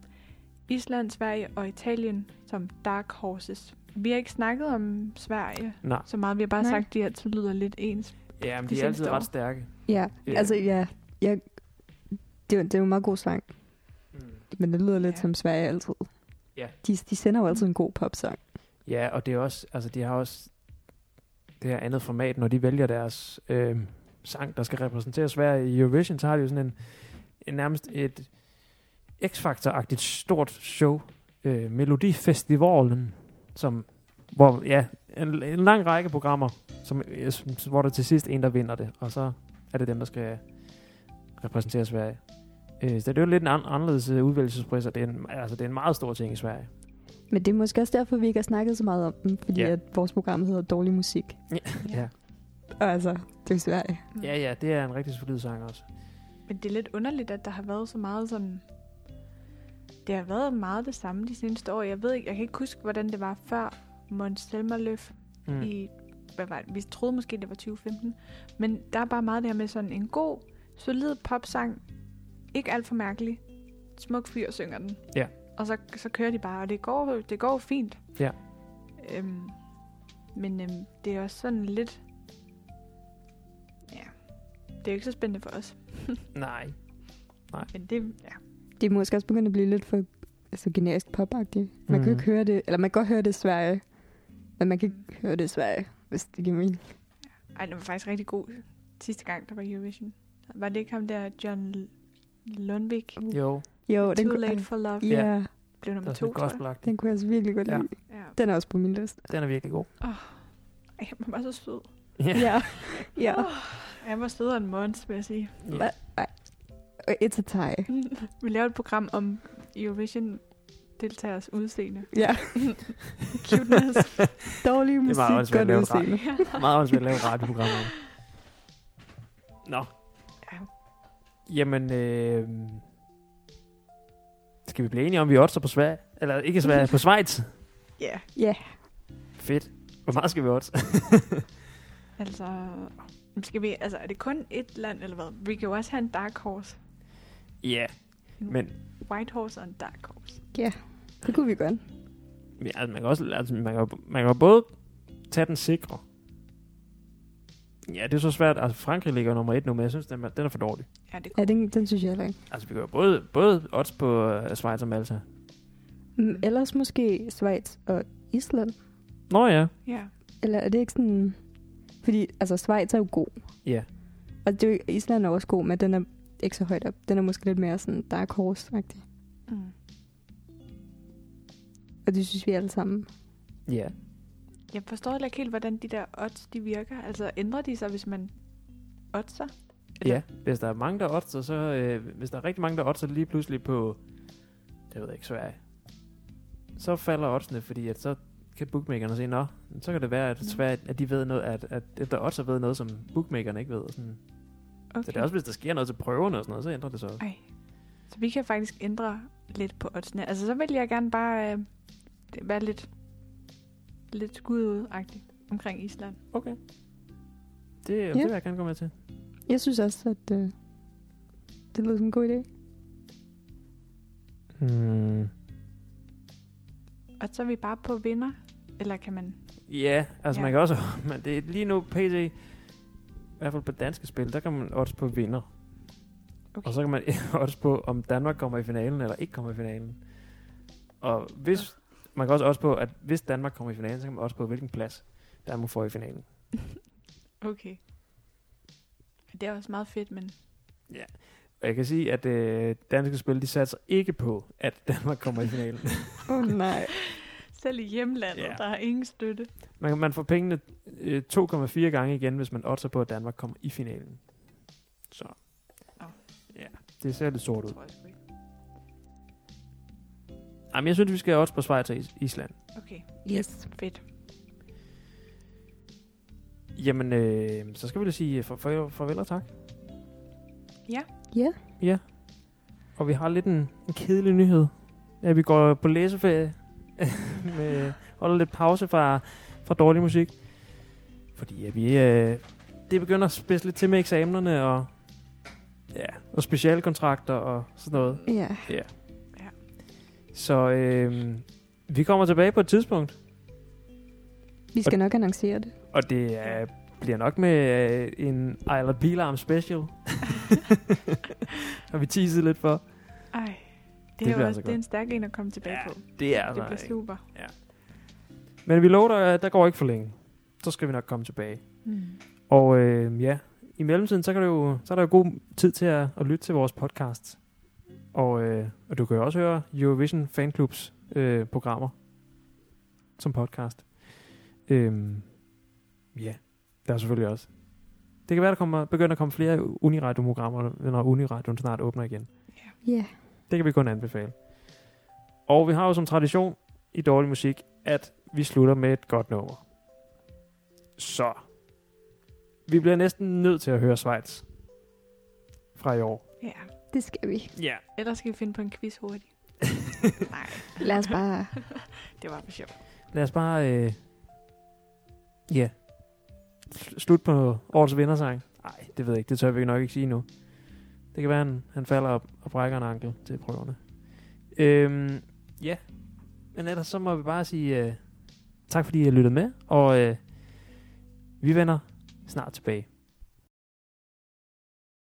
Island, Sverige og Italien som dark horses. Vi har ikke snakket om Sverige nej. så meget. Vi har bare. Nej. sagt, at de altid lyder lidt ens. Ja, men De de, er altid år. ret stærke. Ja, Ja. altså, ja. Jeg, det, er jo- det er jo en meget god sang, Mm. men det lyder lidt Ja. som Sverige altid. Ja. De, de sender jo altid en god popsang. Ja, og det er også, altså de har også det her andet format, når de vælger deres øh, sang, der skal repræsentere Sverige i Eurovision, så har de jo sådan en, en nærmest et X-Factor-agtigt stort show, øh, Melodifestivalen, som hvor, ja, en, en lang række programmer, som, jeg synes, hvor der til sidst en, der vinder det, og så er det dem, der skal repræsentere Sverige. Øh, så det er jo lidt en an, anderledes øh, udvælgelsesproces, og det er, en, altså, det er en meget stor ting i Sverige. Men det er måske også derfor, vi ikke har snakket så meget om den, fordi Ja. at vores program hedder Dårlig Musik. Ja. Og altså, det er jo Sverige. ja, ja, det er en rigtig solid sang også. Men det er lidt underligt, at der har været så meget sådan... Det har været meget det samme de seneste år. Jeg ved ikke, jeg kan ikke huske, hvordan det var før Måns Zelmerløf Mm. mm. i... Hvad var det? Vi troede måske, det var 2015. Men der er bare meget det her med sådan en god, solid popsang. Ikke alt for mærkelig. Smuk fyr synger den. Ja. Og så, så kører de bare, og det går, det går fint. Ja. Øhm, men øhm, det er også sådan lidt... Ja. Det er jo ikke så spændende for os. Nej. Men det, ja. Det er måske også begyndt at blive lidt for altså, generisk popagtigt. Man mm. kan jo ikke høre det, eller man kan godt høre det i Sverige, men man kan ikke høre det i Sverige, hvis det giver mening. Ej, den var faktisk rigtig god sidste gang, der var Eurovision. Var det ikke ham der, John Lundvik? Jo, Jo, den, Too kunne- Late for Love. ja, Blev der nummer er to, tror jeg. den kunne jeg også virkelig godt Ja. lide. Ja. Den er også på min liste. Den er virkelig god. Ej, han var så sød. Ja. ja. Han var sødere end Måns, vil jeg sige. Og It's a tie. Vi lavede et program om Eurovision deltagers udseende. Ja. Cuteness. Dårlig musik, godt udseende. Meget også at lave et radioprogram om. Nå. Ja. Jamen, øh, skal vi blive enige om, vi oddser på Sverige? Eller ikke Sverige, på Schweiz? Ja, Ja. Fedt. Hvor meget skal vi odds? altså... Skal vi, altså, er det kun et land, eller hvad? Vi kan jo også have en dark horse. Ja, En men white horse og en dark horse. Det kunne vi godt. ja, altså, man kan også altså, man kan, man kan både tage den sikre. Ja, det er så svært. Altså, Frankrig ligger nummer et nu, men jeg synes, den er, den er for dårlig. Ja, det Ja, den, den synes jeg heller ikke. Altså, vi kan jo både, både odds på uh, Schweiz og Malta. Mm, ellers måske Schweiz og Island. Nå ja. Ja. Eller er det ikke sådan... Fordi, altså, Schweiz er jo god. Ja. Og det er jo, Island er også god, men den er ikke så højt op. Den er måske lidt mere sådan dark horse-agtig. Mm. Og det synes vi alle sammen. Ja. Jeg forstår heller ikke helt, hvordan de der odds, de virker. Altså, ændrer de sig, hvis man oddser? Eller- Ja, hvis der er mange, der oddser, så øh, hvis der er rigtig mange, der oddser lige pludselig på, det ved jeg ikke, Sverige, så falder oddsene, fordi at så kan bookmakerne se, nå, så kan det være, at. Sverige, at de ved noget, at, at der oddser ved noget, som bookmakerne ikke ved. Sådan. Okay. Så det er også, hvis der sker noget til prøverne og sådan noget, så ændrer det sig også. Ej. Så vi kan faktisk ændre lidt på oddsene. Altså, så vil jeg gerne bare øh, være lidt, lidt skududagtig omkring Island. Okay. Det, ja. det vil jeg gerne gå med til. Jeg synes også, at øh, det lyder som en god idé. Hmm. Og så er vi bare på vinder. Eller kan man... Ja, altså Ja. man kan også, men det er lige nu PT, i hvert fald på danske spil, der kan man odds på vinder. Okay. Og så kan man også på, om Danmark kommer i finalen eller ikke kommer i finalen. Og hvis, man kan også også på, at hvis Danmark kommer i finalen, så kan man også på, hvilken plads Danmark får i finalen. Okay. Det er også meget fedt, men... Og jeg kan sige, at øh, danske spil, de satser ikke på, at Danmark kommer i finalen. Åh oh, nej. Selv i hjemlandet, Ja. der er ingen støtte. man, man får pengene øh, 2,4 gange igen, hvis man oddser på, at Danmark kommer i finalen. Så. Nå. Ja, det ser lidt sort ud. Tror jeg sgu ikke. Jamen, jeg synes, vi skal odds på Schweiz og Is- Island. Okay, Yes. fedt. Jamen, øh, så skal vi da sige for, for, farvel og tak. Ja. Ja. Ja. Og vi har lidt en, en kedelig nyhed. Ja, vi går på læseferie. med, holder lidt pause fra, fra dårlig musik. Fordi ja, vi, øh, det begynder at spidse lidt til med eksamenerne og, ja, og specialkontrakter og sådan noget. Ja. Ja. Så øh, vi kommer tilbage på et tidspunkt. Vi skal nok annoncere det. Og det er, bliver nok med øh, en Ejler Pilarm special. Har vi teaset lidt for. Ej, det, Det det, er, bliver jo altså også, det er en stærk en at komme tilbage Ja, på. Det er Det altså bliver ikke. super. Men vi lover dig, at der går ikke for længe. Så skal vi nok komme tilbage. Mm. Og øh, ja, i mellemtiden, så, kan du jo, så er der jo god tid til at, at lytte til vores podcast. Og, øh, og du kan jo også høre Eurovision Fanclubs øh, programmer som podcast. Øhm, ja, der er selvfølgelig også. Det kan være, der kommer, begynder at komme flere Uniradioprogrammer, når Uniradioen snart åbner igen. Ja. Yeah. Det kan vi kun anbefale. Og vi har jo som tradition i dårlig musik, at vi slutter med et godt nummer. Så. Vi bliver næsten nødt til at høre Schweiz fra i år. Ja. Det skal vi. Ja. Ellers skal vi finde på en quiz hurtigt. Nej, Lad os bare... det var for sjovt. Lad os bare... Øh, ja. Sl- Slut på årets vindersang. Nej, det ved jeg ikke. Det tør vi nok ikke sige nu. Det kan være, han, han falder op og brækker en ankel til prøverne. Øhm, ja. Men ellers så må vi bare sige øh, tak, fordi I har lyttet med. Og øh, vi vender snart tilbage.